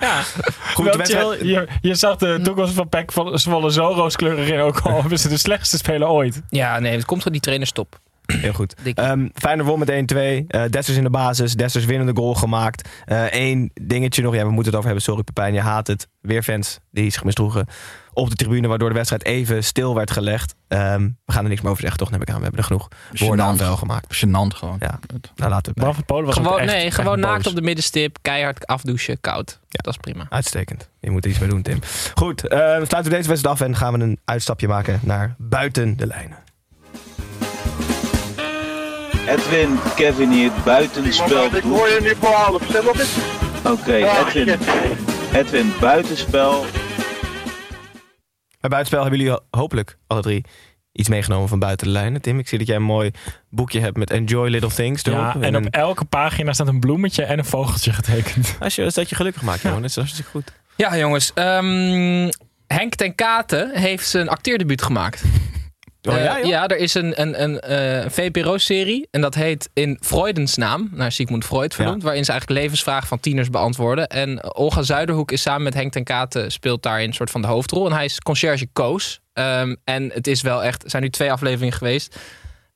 Goed, wedstrijd- chill, je, je zag de toekomst van Pek Zwolle zo rooskleurig in. Ook al <laughs> ze de slechtste speler ooit. Ja, nee, het komt van die trainer stop. <clears throat> Heel goed. Ehm Feyenoord won met 1-2. Eh Dessers in de basis. Dessers winnende goal gemaakt. Eén dingetje nog. Ja, we moeten het over hebben. Sorry Pepijn, je haat het. Weer fans die zich misdroegen op de tribune. Waardoor de wedstrijd even stil werd gelegd. Ehm, we gaan er niks meer over zeggen, toch? Neem ik aan. We hebben er genoeg woorden aan vuil gemaakt. Gênant gewoon. Ja, nou laten we het van Polen was Gewoon, echt, nee, echt gewoon boos. naakt op de middenstip, keihard afdouchen, koud. Dat is prima. Uitstekend. Je moet er iets mee doen, Tim. Goed, eh, we sluiten deze wedstrijd af en gaan we een uitstapje maken naar buiten de lijnen. Edwin, Kevin hier, buitenspel. Ik hoor je nu voor half. Eens. Oké, Edwin. Edwin, buitenspel. Bij buitenspel hebben jullie hopelijk alle drie iets meegenomen van buiten de lijnen. Tim, ik zie dat jij een mooi boekje hebt met Enjoy Little Things. erop. Ja, en op elke pagina staat een bloemetje en een vogeltje getekend. als je, als dat je gelukkig maakt, jongen. Dat is hartstikke goed. Ja, jongens. ehm, Henk ten Katen heeft zijn acteerdebuut gemaakt. Oh, Eh, ja, ja, er is een, een, een eh, VPRO-serie en dat heet In Freudens naam, naar Sigmund Freud vernoemd, waarin ze eigenlijk levensvragen van tieners beantwoorden. En Olga Zuiderhoek is samen met Henk ten Katen speelt daarin een soort van de hoofdrol. En hij is conciërge Koos. Ehm, en het is wel echt, er zijn nu twee afleveringen geweest.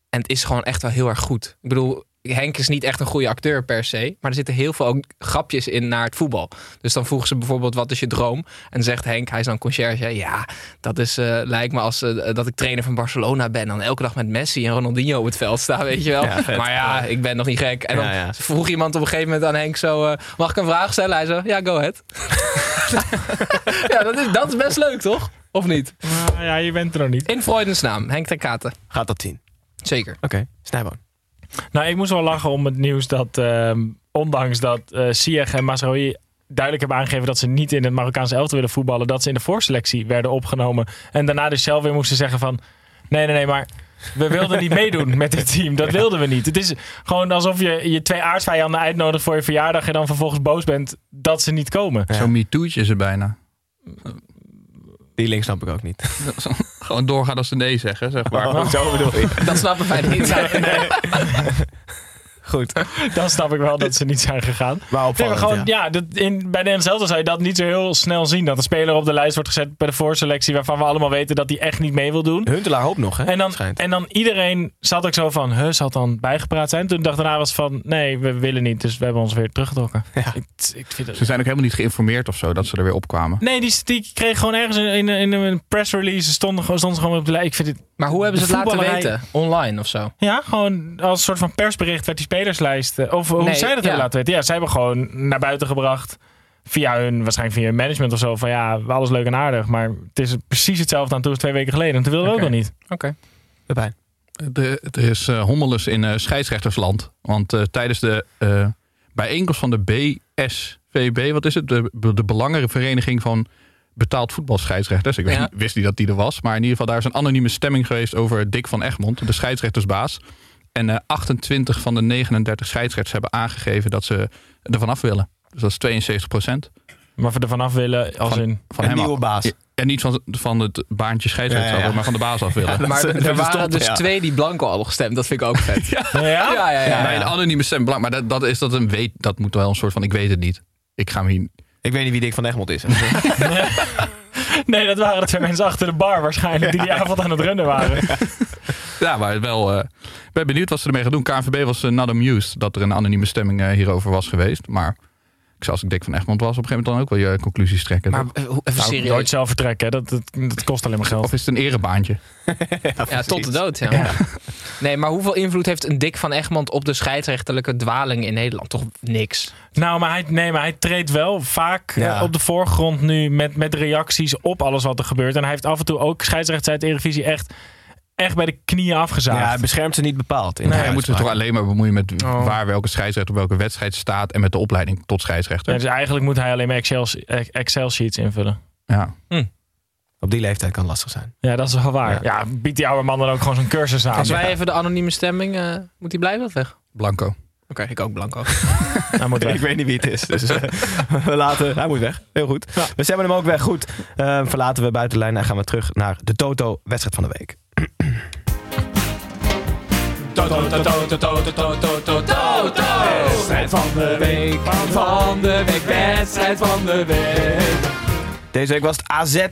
En het is gewoon echt wel heel erg goed. Ik bedoel, Henk is niet echt een goede acteur per se. Maar er zitten heel veel ook grapjes in naar het voetbal. Dus dan vroegen ze bijvoorbeeld, wat is je droom? En dan zegt Henk, hij is dan conciërge. Ja, dat is, eh, lijkt me als eh, dat ik trainer van Barcelona ben. Dan elke dag met Messi en Ronaldinho op het veld staan, weet je wel. Ja, maar ja, ik ben nog niet gek. En dan Ja, ja. vroeg iemand op een gegeven moment aan Henk zo... eh, mag ik een vraag stellen? Hij zo, ja, go ahead. <laughs> ja, dat is, dat is best leuk, toch? Of niet? Maar ja, je bent er nog niet. In Freudens naam, Henk ten Katen. Gaat dat zien. Zeker. Oké, Snijboon. Nou, ik moest wel lachen om het nieuws dat, ehm, ondanks dat eh Ziyech en Mazraoui duidelijk hebben aangegeven dat ze niet in het Marokkaanse elftal willen voetballen, dat ze in de voorselectie werden opgenomen. En daarna dus zelf weer moesten zeggen van, nee, nee, nee, maar we wilden niet meedoen met dit team. Dat wilden we niet. Het is gewoon alsof je je twee aardsvijanden uitnodigt voor je verjaardag en dan vervolgens boos bent dat ze niet komen. Zo'n MeToo'tje is er bijna. Die link snap ik ook niet. <laughs> Gewoon doorgaan als ze nee zeggen, zeg maar. Oh, <laughs> zo bedoel je. Dat snappen wij niet. Goed. <laughs> Dan snap ik wel dat ze niet zijn gegaan. Maar Nee, opvallend, maar gewoon, ja. ja, dat in, bij Nederland zelf zou je dat niet zo heel snel zien. Dat een speler op de lijst wordt gezet bij de voorselectie waarvan we allemaal weten dat hij echt niet mee wil doen. Huntelaar hoopt nog, hè? En dan, Schijnt. en dan iedereen zat ook zo van, huh, zal dan bijgepraat zijn? Toen de dag daarna was het van, nee, we willen niet, dus we hebben ons weer teruggetrokken. Ja. Ik, ik vind. Ze zijn ook helemaal niet geïnformeerd of zo dat ze er weer opkwamen. Nee, die, die kreeg gewoon ergens in, in, in een press release, stonden, gewoon- stonden ze gewoon op de lijst. Ik vind het, Maar hoe hebben ze het De laten weten? Online of zo? ja, gewoon als een soort van persbericht werd die spelerslijst, of hoe Nee, zij dat ja. hebben laten weten. Ja, zij hebben gewoon naar buiten gebracht. Via hun, waarschijnlijk via hun management of zo. Van ja, alles leuk en aardig. Maar het is precies hetzelfde aan toe als twee weken geleden. En toen wilden we ook nog niet. Oké. Pepijn. De, er is eh hommeles in eh, scheidsrechtersland. Want eh, tijdens de eh, bijeenkomst van de BSVB, wat is het? De, de Belangenvereniging van Betaald Voetbalscheidsrechters. Ik weet Ja. niet- wist niet dat die er was. Maar in ieder geval, daar is een anonieme stemming geweest over Dick van Egmond, de scheidsrechtersbaas. En eh, 28 van de 39 scheidsrechters hebben aangegeven dat ze er vanaf willen. Dus dat is 72 procent. Maar we er vanaf willen, als Van- in... Van Een hem nieuwe af. baas. En niet van, van het baantje scheidsrechter, Ja, ja, ja. maar van de baas af willen. <laughs> Maar er waren dus ja. twee die blanco hadden gestemd. Dat vind ik ook vet. <laughs> ja, Ja? ja, ja. ja, Bij een anonieme stem belang. Maar dat, dat is dat een weet. Dat moet wel een soort van. Ik weet het niet. Ik ga hem hier. Ik weet niet wie Dick van Egmond is. <laughs> Nee, dat waren de twee mensen achter de bar waarschijnlijk. Die die avond aan het rennen waren. Ja, maar wel. eh, Ik ben benieuwd wat ze ermee gaan doen. KNVB was uh, not amused dat er een anonieme stemming eh, hierover was geweest. Maar ik zou als ik Dick van Egmond was op een gegeven moment dan ook wel je conclusies trekken. Maar hoe- even Nou, serieus. nooit zelf vertrekken. hè. Dat, dat, dat kost alleen maar geld. Of is het een erebaantje? <laughs> Ja, tot de dood, ja. Nee, maar hoeveel invloed heeft een Dick van Egmond op de scheidsrechterlijke dwaling in Nederland? Toch niks. Nou, maar hij, nee, maar hij treedt wel vaak Ja. op de voorgrond nu met, met reacties op alles wat er gebeurt. En hij heeft af en toe ook scheidsrechters uit de Eredivisie echt, echt bij de knieën afgezaagd. Ja, hij beschermt ze niet bepaald. In Nee, hij moet zich toch alleen maar bemoeien met Oh. waar welke scheidsrechter op welke wedstrijd staat. En met de opleiding tot scheidsrechter. Ja, dus eigenlijk moet hij alleen maar Excel, Excel sheets invullen. Ja. Op die leeftijd kan lastig zijn. Ja, dat is wel waar. Ja. Ja, biedt die oude man dan ook gewoon zo'n cursus aan. Als wij even de anonieme stemming... eh, moet die blijven of weg? Blanco. Oké, ik ook blanco. <laughs> Hij moet weg. Ik weet niet wie het is. Dus eh, <laughs> we laten, hij moet weg. Heel goed. We hebben hem ook weg. Goed. Eh, verlaten we buiten de lijn en gaan we terug naar de Toto-wedstrijd van de week. Wedstrijd van de week, van de week, wedstrijd van de week. Deze week was het AZ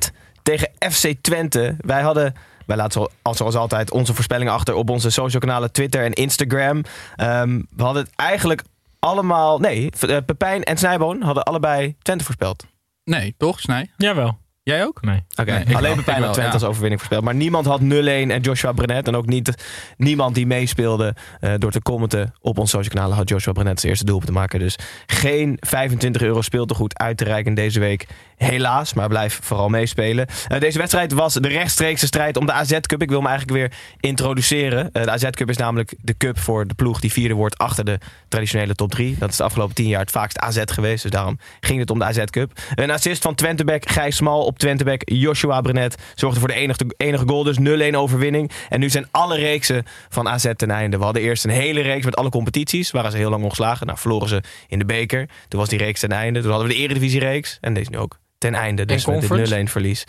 tegen FC Twente. Wij hadden, wij laten zo, als zoals altijd onze voorspellingen achter op onze social kanalen Twitter en Instagram. Ehm, we hadden het eigenlijk allemaal, nee, eh, Pepijn en Snijboon hadden allebei Twente voorspeld. Nee, toch? Snij? Jawel. Jij ook? Nee. Oké, Nee, alleen. Pepijn Ik had Twente ja. als overwinning voorspeld. Maar niemand had 0-1 en Joshua Brenet. En ook niet, niemand die meespeelde eh, door te commenten op onze social kanalen had Joshua Brenet zijn eerste doelpunt te maken. Dus geen 25 euro speeltegoed uit te reiken deze week. Helaas, maar blijf vooral meespelen. Eh, deze wedstrijd was de rechtstreekse strijd om de AZ Cup. Ik wil hem eigenlijk weer introduceren. Eh, de AZ Cup is namelijk de cup voor de ploeg die vierde wordt achter de traditionele top 3. Dat is de afgelopen 10 jaar het vaakst AZ geweest. Dus daarom ging het om de AZ Cup. Een assist van Twenteback Gijs Smal op Twenteback. Joshua Brenet zorgde voor de enige, enige goal. Dus 0-1 overwinning. En nu zijn alle reeksen van AZ ten einde. We hadden eerst een hele reeks met alle competities. Waren ze heel lang ongeslagen. Nou, verloren ze in de beker. Toen was die reeks ten einde. Toen hadden we de eredivisie-reeks. En deze nu ook ten einde. Dus met conference? dit 0-1 verlies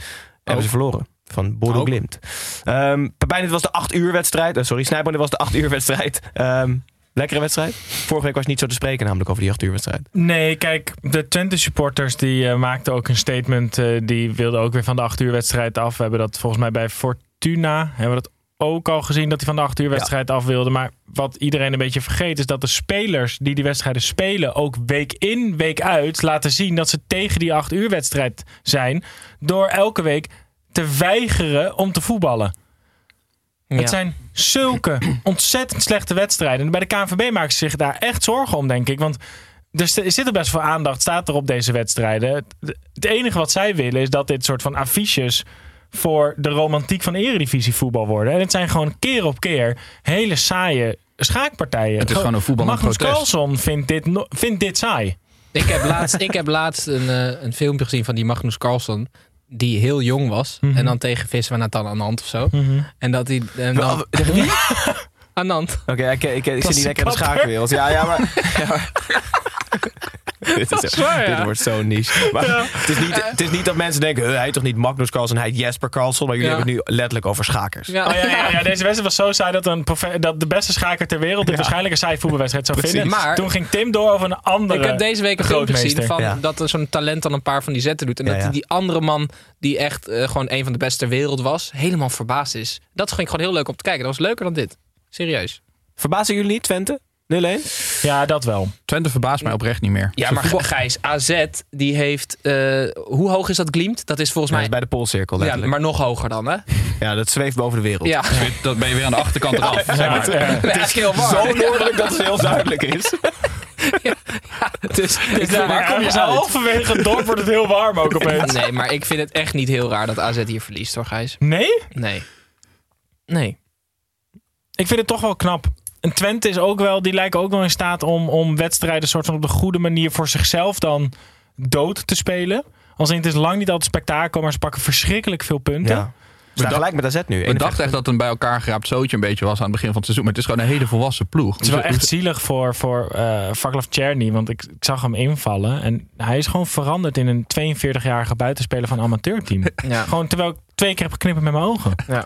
hebben ze verloren. Van Bodo Ook. Glimt. Ehm Pepijn, dit was de 8 uur wedstrijd. Eh, sorry, Snijboom, dit was de 8 uur wedstrijd. Ehm, lekkere wedstrijd. Vorige week was niet zo te spreken namelijk over die 8 uur wedstrijd. Nee, kijk, de Twente supporters die eh, maakten ook een statement. eh, die wilden ook weer van de 8 uur wedstrijd af. We hebben dat volgens mij bij Fortuna. Hebben we dat ook al gezien dat hij van de 8 uur wedstrijd af wilde. Maar wat iedereen een beetje vergeet is dat de spelers die die wedstrijden spelen ook week in, week uit laten zien dat ze tegen die 8 uur wedstrijd zijn. Door elke week te weigeren om te voetballen. Ja. Het zijn zulke <clears throat> ontzettend slechte wedstrijden. En bij de KNVB maken ze zich daar echt zorgen om, denk ik. Want er zit er best veel aandacht, staat er op deze wedstrijden. Het- Het enige wat zij willen is dat dit soort van affiches voor de romantiek van eredivisie voetbal worden. En het zijn gewoon keer op keer hele saaie schaakpartijen. Het is gewoon een voetballend Magnus. Carlsen vindt dit, no- vindt dit saai. Ik heb laatst, ik heb laatst een, eh, een filmpje gezien van die Magnus Carlsen. Die heel jong was. Mhm. En dan tegen vissen we Nathan Anand of zo. En dat hij. En dan, <laughs> Anand. Oké, ik, ik, ik, zit niet lekker in de schaakwereld. Ja, ja, maar... <laughs> Ja, maar- dit, is, is waar, ja. dit wordt zo niche. Maar het, is niet, het is niet dat mensen denken... "Huh, hij heet toch niet Magnus Carlsen, hij heet Jesper Carlsen. Maar jullie Ja. hebben het nu letterlijk over schakers. Ja. Oh, ja, ja, ja, deze wedstrijd was zo saai dat, een dat de beste schaker ter wereld dit waarschijnlijk een saai voetbalwedstrijd zou Precies. vinden. Maar- Toen ging Tim door over een andere Ik heb deze week een filmpje gezien van Ja. dat er zo'n talent dan een paar van die zetten doet. En Ja, dat ja. die andere man, die echt eh, gewoon een van de beste ter wereld was, helemaal verbaasd is. Dat vind ik gewoon heel leuk om te kijken. Dat was leuker dan dit. Serieus. Verbazen jullie niet, Twente? 0-1? Ja, dat wel. Twente verbaast mij oprecht niet meer. Ja, maar voetbal- Gijs, AZ, die heeft... eh, hoe hoog is dat Glimt? Dat is volgens mij... is bij de Poolcirkel Ja, maar nog hoger dan, hè? Ja, dat zweeft boven de wereld. Ja, Dat ben je weer aan de achterkant eraf. zeg maar. Ja, ja. het is heel warm. Zo noordelijk dat het heel duidelijk is. Dus, Dus voel- daar, waar kom je uit? halverwege het dorp wordt het heel warm ook opeens. Nee, maar ik vind het echt niet heel raar dat AZ hier verliest, hoor, Gijs. Nee? Nee. Nee. Ik vind het toch wel knap. En Twente is ook wel, die lijken ook wel in staat om, om wedstrijden soort van op de goede manier voor zichzelf dan dood te spelen. Als in het is lang niet altijd spektakel, maar ze pakken verschrikkelijk veel punten. Ja. We staan gelijk met AZ nu. We dachten echt dat het een bij elkaar geraapt zootje een beetje was aan het begin van het seizoen. Maar het is gewoon een hele volwassen ploeg. Het is wel echt zielig voor, voor eh Vaklav Czerny, want ik, ik zag hem invallen. En hij is gewoon veranderd in een 42-jarige buitenspeler van een amateurteam. Ja. Gewoon terwijl ik twee keer heb geknipperd met mijn ogen. Ja.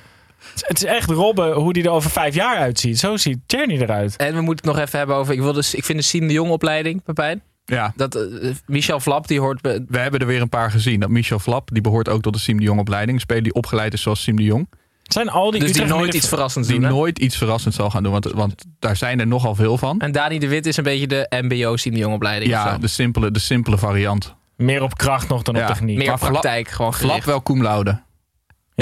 Het is- echt Robben hoe die er over vijf jaar uitziet. Zo ziet Czerny eruit. En we moeten het nog even hebben over... Ik, wil dus, ik vind de Siem de Jong opleiding, Pepijn. Ja, Dat, eh, Michel Flap, die hoort... we hebben er weer een paar gezien. Dat Michel Flap, die behoort ook tot de Siem de Jong opleiding. Een speler die opgeleid is zoals Siem de Jong. Zijn al die Dus die nooit iets verrassends Die doen, nooit iets verrassends zal gaan doen. Want, want daar zijn er nogal veel van. En Dani de Wit is een beetje de MBO Siem de Jong opleiding. Ja, de simpele, de simpele variant. Meer op kracht nog dan Ja. op techniek. Meer maar Flap- praktijk, gewoon Flap gericht. wel cum laude.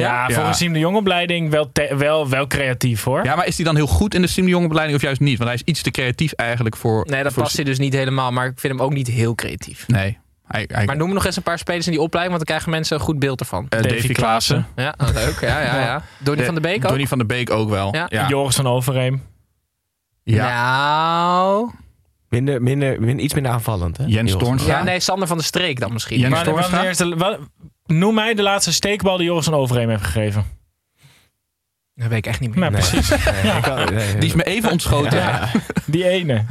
Ja, Ja. voor een Siem de Jong opleiding wel, te- wel, wel creatief hoor. Ja, maar is hij dan heel goed in de Siem de Jong opleiding of juist niet? Want hij is iets te creatief eigenlijk voor... Nee, dat voor past hij dus niet helemaal. Maar ik vind hem ook niet heel creatief. Nee. Hij, hij, Maar noem nog eens een paar spelers in die opleiding, want dan krijgen mensen een goed beeld ervan. eh, Davy Klaassen. Klaassen. Ja, leuk. Ja, ja, ja. Donny van de Beek ook? Donny van der Beek ook wel. Ja. Ja. Joris van Overheem. Ja. Nou... Minder, minder, minder, iets minder aanvallend. Hè? Jens. Toornstra. Ja, nee, Sander van der Streek dan misschien. Jens Toornstra? noem mij de laatste steekbal die Joris van Overheem heeft gegeven. Dat weet ik echt niet meer. Nou, Nee. precies. Nee, ik kan- nee, Die is me even ontschoten. Ja. Die ene.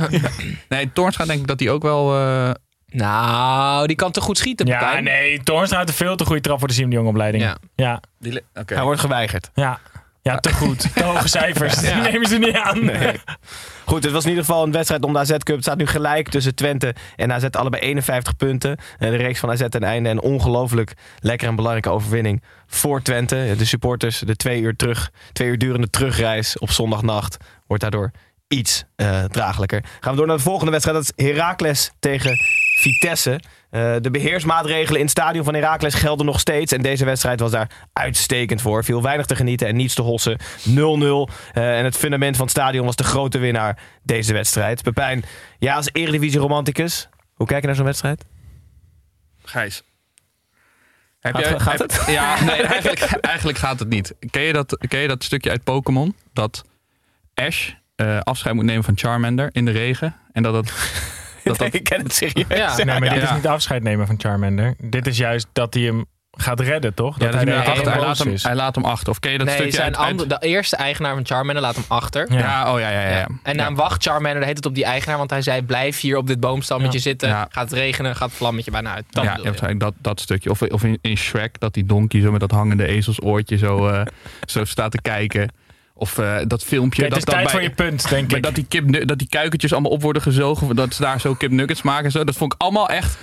Nee, Toornstra denk ik dat hij ook wel... eh, Nou, die kan te goed schieten, Ja, Pepijn. nee. Toornstra had een veel te goede trap voor de Siem de Jong opleiding. Ja. Ja. Hij wordt geweigerd. Ja. Ja, te <laughs> goed. Te hoge cijfers. Die nemen ze niet aan. Goed, het was in ieder geval een wedstrijd om de AZ Cup. Het staat nu gelijk tussen Twente en AZ. Allebei 51 punten. En de reeks van AZ ten einde. En ongelooflijk lekker en belangrijke overwinning voor Twente. De supporters, de twee uur, terug, twee uur durende terugreis op zondagnacht... wordt daardoor iets eh draaglijker. Gaan we door naar de volgende wedstrijd. Dat is Heracles tegen Vitesse. Eh, de beheersmaatregelen in het stadion van Heracles gelden nog steeds. En deze wedstrijd was daar uitstekend voor. Viel weinig te genieten en niets te hossen. 0-0. Eh, en het fundament van het stadion was de grote winnaar deze wedstrijd. Pepijn, ja als Eredivisie romanticus, hoe kijk je naar zo'n wedstrijd? Gijs. Heb Gaat- gaat heb- het? Ja, <laughs> nee, eigenlijk, eigenlijk gaat het niet. Ken je dat, ken je dat stukje uit Pokémon? Dat Ash eh, afscheid moet nemen van Charmander in de regen. En dat dat... <laughs> dat, dat ik ken het serieus. Ja. Nee, maar dit is niet afscheid nemen van Charmander. Dit is juist dat hij hem gaat redden, toch? Ja, dat hij hele achter, hij, laat hem, is. hij laat hem achter. Of ken je dat nee, stukje zijn uit- de eerste eigenaar van Charmander laat hem achter. Ja. Ja, oh ja, ja, ja. ja. En dan wacht Charmander de heet het op die eigenaar, want hij zei: blijf hier op dit boomstammetje Ja. zitten. Ja. Gaat het regenen, gaat het vlammetje bijna uit. Dat ja, je. dat, dat stukje. Of, of in, in Shrek, dat die donkey zo met dat hangende ezelsoortje zo, eh, <laughs> zo staat te kijken. Of eh, dat filmpje. Kijk, het dat, is tijd dat voor je punt, denk Maar ik. dat die, kip, dat die kuikentjes allemaal op worden gezogen. Dat ze daar zo kipnuggets maken en zo. Dat vond ik allemaal echt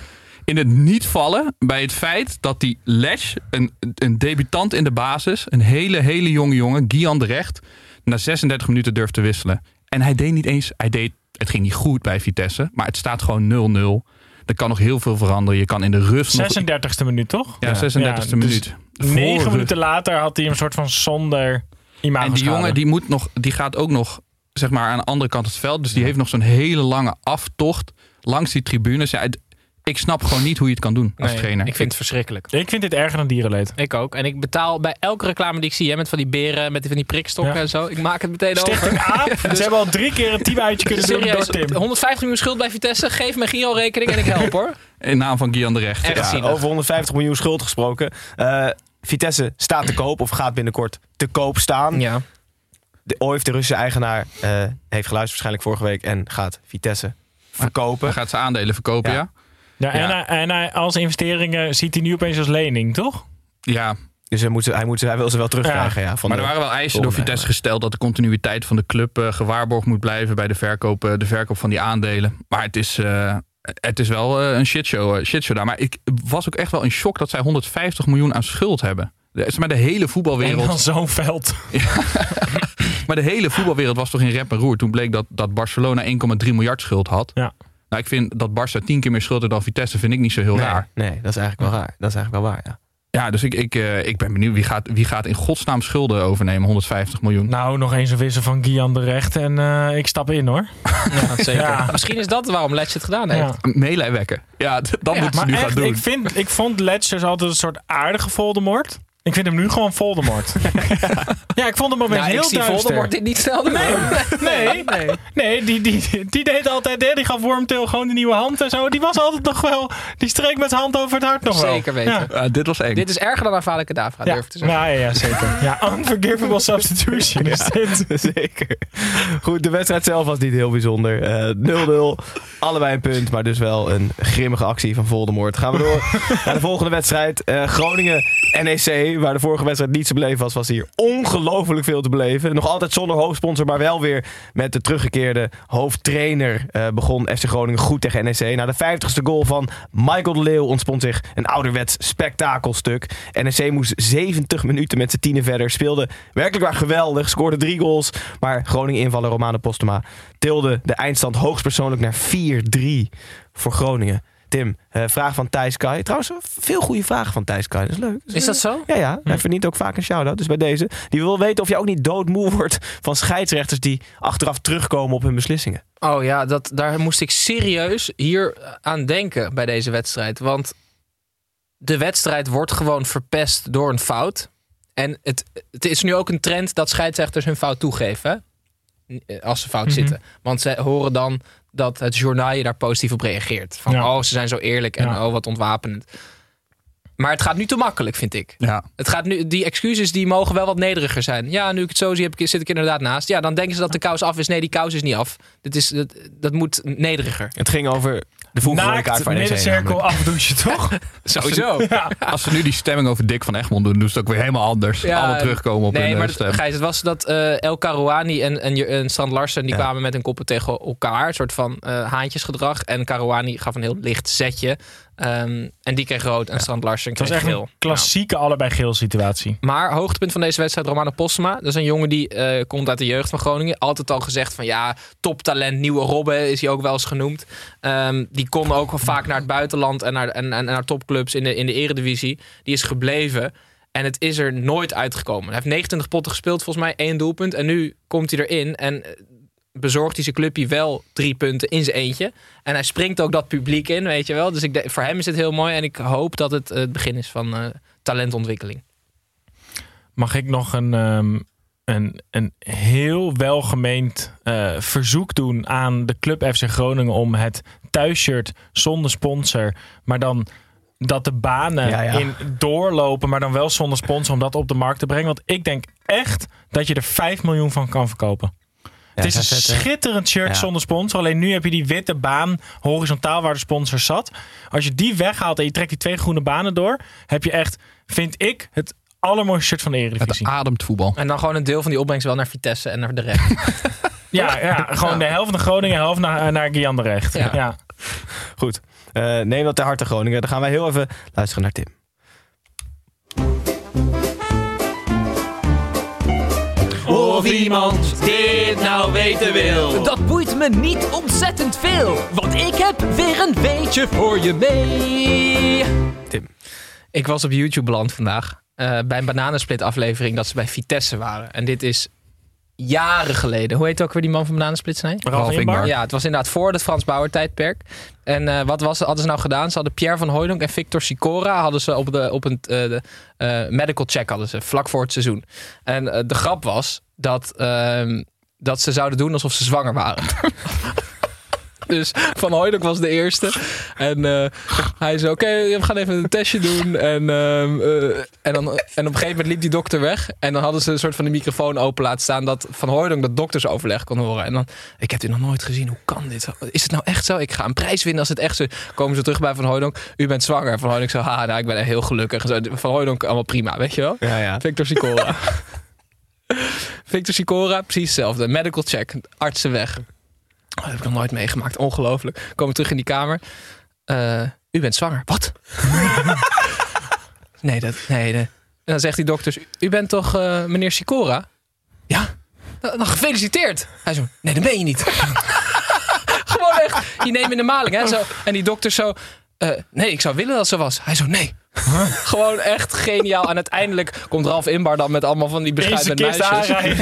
in het niet vallen bij het feit dat die Lesh, een, een debutant in de basis, een hele, hele jonge jongen, Gian de Recht, na 36 minuten durft te wisselen. En hij deed niet eens, hij deed, het ging niet goed bij Vitesse, maar het staat gewoon 0-0. Er kan nog heel veel veranderen. Je kan in de rust nog... 36e minuut, toch? Ja, 36e Ja, dus minuut. Voor Negen rust. minuten later had hij een soort van zonder En die jongen die moet nog, die gaat ook nog zeg maar aan de andere kant het veld. Dus die heeft nog zo'n hele lange aftocht langs die tribunes. Ja, het- ik snap gewoon niet hoe je het kan doen als Nee, trainer. Ik vind het verschrikkelijk. Ik vind dit erger dan dierenleed. Ik ook. En ik betaal bij elke reclame die ik zie, hè, met van die beren, met die, van die prikstokken Ja. en zo. Ik maak het meteen Stichting over. AAP. <laughs> Ze hebben al drie keer een teamuitje kunnen doen door Serieus, Tim. 150 miljoen schuld bij Vitesse. Geef me Giro-rekening en ik help hoor. In naam van Gian de Recht. Echt Ja. Over 150 miljoen schuld gesproken. Eh, Vitesse staat te koop of gaat binnenkort te koop staan. Ja. De OIF, de Russische eigenaar, eh, heeft geluisterd waarschijnlijk vorige week en gaat Vitesse verkopen. Hij gaat zijn aandelen verkopen, Ja. ja. Ja, en, hij- en als investeringen ziet hij nu opeens als lening, toch? Ja, Dus hij, moet ze, hij, moet ze, hij wil ze wel terugkrijgen. Ja. van maar er de- waren wel eisen door Vitesse gesteld dat de continuïteit van de club eh, gewaarborgd moet blijven bij de verkoop, eh, de verkoop van die aandelen. Maar het is, eh, het is wel eh, een shitshow, eh, shitshow daar. Maar ik was ook echt wel in shock dat zij 150 miljoen aan schuld hebben. Maar de hele En voetbalwereld. dan zo'n veld. <laughs> Maar de hele voetbalwereld was toch in rep en roer. Toen bleek dat, dat Barcelona 1,3 miljard schuld had. Ja. Nou, ik vind dat Barça tien keer meer schuld heeft dan Vitesse, vind ik niet zo heel nee, raar. nee, dat is eigenlijk wel raar. Dat is eigenlijk wel waar, ja. Ja, dus ik, ik, eh, ik ben benieuwd wie gaat, wie gaat in godsnaam schulden overnemen, 150 miljoen. Nou, nog eens een wissel van Gian de Recht en eh, ik stap in hoor. Ja, zeker. Ja. Misschien is dat waarom Letch het gedaan heeft. Ja. Meelij wekken. Ja, dat moeten ze nu echt, gaan doen. ik, vind, ik vond Letch dus altijd een soort aardige Voldemort. Ik vind hem nu gewoon Voldemort. <laughs> ja, ik vond hem opeens Nou, heel ik zie duister. Voldemort dit niet snel doen. <laughs> Nee, nee, nee die, die, die deed altijd, hè, die gaf Wormtail gewoon die nieuwe hand en zo. Die was altijd nog wel, die streek met zijn hand over het hart nog wel. Zeker weten. Ja. Ja, dit was eng. Dit is erger dan Avada Kedavra, Ja, durf te zeggen. ja, ja, ja, zeker. Ja, unforgivable <laughs> substitution is dit. Zeker. Goed, de wedstrijd zelf was niet heel bijzonder. Eh, 0-0. Allebei een punt, maar dus wel een grimmige actie van Voldemort. Gaan we door naar de volgende wedstrijd. Eh, Waar de vorige wedstrijd niet te beleven was, was hier ongelooflijk veel te beleven. Nog altijd zonder hoofdsponsor, maar wel weer met de teruggekeerde hoofdtrainer eh, begon FC Groningen goed tegen NEC. Na de 50ste goal van Michael de Leeuw ontspond zich een ouderwets spektakelstuk. NEC moest 70 minuten met z'n tienen verder. Speelde werkelijk waar geweldig. Scoorde drie goals. Maar Groningen-invaller Romano Postuma tilde de eindstand hoogstpersoonlijk naar 4-3 voor Groningen. Tim, eh, vraag van Thijs Kai. Trouwens, veel goede vragen van Thijs Kai. Dat is leuk. Is dat zo? Ja, ja. Hij verdient ook vaak een shout-out. Dus bij deze. Die wil weten of je ook niet doodmoe wordt van scheidsrechters die achteraf terugkomen op hun beslissingen. Oh ja, dat, daar moest ik serieus hier aan denken bij deze wedstrijd. Want de wedstrijd wordt gewoon verpest door een fout. En het, het is nu ook een trend dat scheidsrechters hun fout toegeven. Hè? Als ze fout Mhm. zitten. Want ze horen dan dat het journaal je daar positief op reageert. Van, Ja. oh, ze zijn zo eerlijk en Ja. oh, wat ontwapenend. Maar het gaat nu te makkelijk, vind ik. Ja. Het gaat nu, die excuses die mogen wel wat nederiger zijn. Ja, nu ik het zo zie, heb ik, zit ik inderdaad naast. Ja, dan denken ze dat de kous af is. Nee, die kous is niet af. Dit is, dat, dat moet nederiger. Het ging over de van NEC. middencirkel afdouchen, <laughs> toch? Sowieso. Als ze nu die stemming over Dick van Egmond doen, doen ze het ook weer helemaal anders. Ja, Allemaal terugkomen op nee, hun eh, maar stem. Gijs, het was dat eh, El Karouani en, en, en Strand Larsen... die Ja. kwamen met hun koppen tegen elkaar. Een soort van eh, haantjesgedrag. En Karouani gaf een heel licht zetje. Ehm, en die kreeg rood en Strand Larsen Het was kreeg echt geel. een klassieke allebei geel situatie. Maar hoogtepunt van deze wedstrijd, Romano Postma. Dat is een jongen die eh, komt uit de jeugd van Groningen. Altijd al gezegd van ja, toptalent, nieuwe Robben is hij ook wel eens genoemd. Ehm, die kon ook wel vaak naar het buitenland en naar, en, en naar topclubs in de, in de eredivisie. Die is gebleven. En het is er nooit uitgekomen. Hij heeft 29 potten gespeeld, volgens mij één doelpunt. En nu komt hij erin en bezorgt hij zijn clubje wel drie punten in zijn eentje. En hij springt ook dat publiek in, weet je wel. Dus ik, denk- voor hem is het heel mooi. En ik hoop dat het eh, het begin is van eh, talentontwikkeling. Mag ik nog een, ehm, een, een heel welgemeend eh, verzoek doen aan de club FC Groningen om het thuisshirt zonder sponsor, maar dan dat de banen Ja, ja. in doorlopen, maar dan wel zonder sponsor om dat op de markt te brengen. Want ik denk echt dat je er 5 miljoen van kan verkopen. Het is een zetten- schitterend shirt Ja. zonder sponsor. Alleen nu heb je die witte baan horizontaal waar de sponsor zat. Als je die weghaalt en je trekt die twee groene banen door, heb je echt, vind ik, het allermooiste shirt van de Het Eredivisie. ademt voetbal. En dan gewoon een deel van die opbrengst wel naar Vitesse en naar de rest. <laughs> Ja, ja, gewoon de helft naar Groningen, de helft naar, naar Gian de Recht. Ja. Ja. Goed. Eh, neem dat ter harte Groningen. Dan gaan wij heel even luisteren naar Tim. Iemand dit nou weten wil. Dat boeit me niet ontzettend veel, want ik heb weer een weetje voor je mee. Tim. Ik was op YouTube beland vandaag. eh, bij een bananensplit aflevering dat ze bij Vitesse waren. En dit is jaren geleden. Hoe heet ook weer die man van Bananensplit? Nee? Ralf Ingbar? Ja, het was inderdaad voor het Frans Bauer tijdperk. En eh, wat was, hadden ze nou gedaan? Ze hadden Pierre van Hooydonk en Victor Sicora hadden ze op, de, op een eh, de, eh, medical check hadden ze, vlak voor het seizoen. En de grap was dat, ehm, dat ze zouden doen alsof ze zwanger waren. <laughs> <laughs> Dus Van Hooydonk was de eerste. En eh, hij zei, oké, we gaan even een testje doen. En, ehm, eh, en, dan, en op een gegeven moment liep die dokter weg. En dan hadden ze een soort van de microfoon open laten staan... dat Van Hooydonk dat doktersoverleg kon horen. En dan, ik heb dit nog nooit gezien. Hoe kan dit? Is het nou echt zo? Ik ga een prijs winnen als het echt zo... Komen ze terug bij Van Hooydonk. U bent zwanger. Van Hooydonk zo, ha, nou, ik ben echt heel gelukkig. Van Hooydonk, allemaal prima, weet je wel? Ja, ja. Victor Sicora. <laughs> Victor Sicora, precies hetzelfde. Medical check, artsen weg. Oh, dat heb ik nog nooit meegemaakt. Ongelooflijk. Komen terug in die kamer. Eh, u bent zwanger. Wat? <laughs> nee, dat, nee, nee. En dan zegt die dokter, u bent toch eh, meneer Sicora? Ja. Dan, dan gefeliciteerd. Hij zo, nee, dat ben je niet. <laughs> Gewoon echt, je neemt in de maling. Hè, zo. En die dokter zo, eh, nee, ik zou willen dat ze was. Hij zo, nee. <laughs> Gewoon echt geniaal. En uiteindelijk komt Ralf Inbar dan met allemaal van die bescheiden meisjes. <laughs>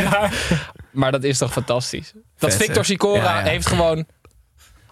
Maar dat is toch fantastisch. Dat Vet, Victor? Sicora Ja, ja. heeft gewoon...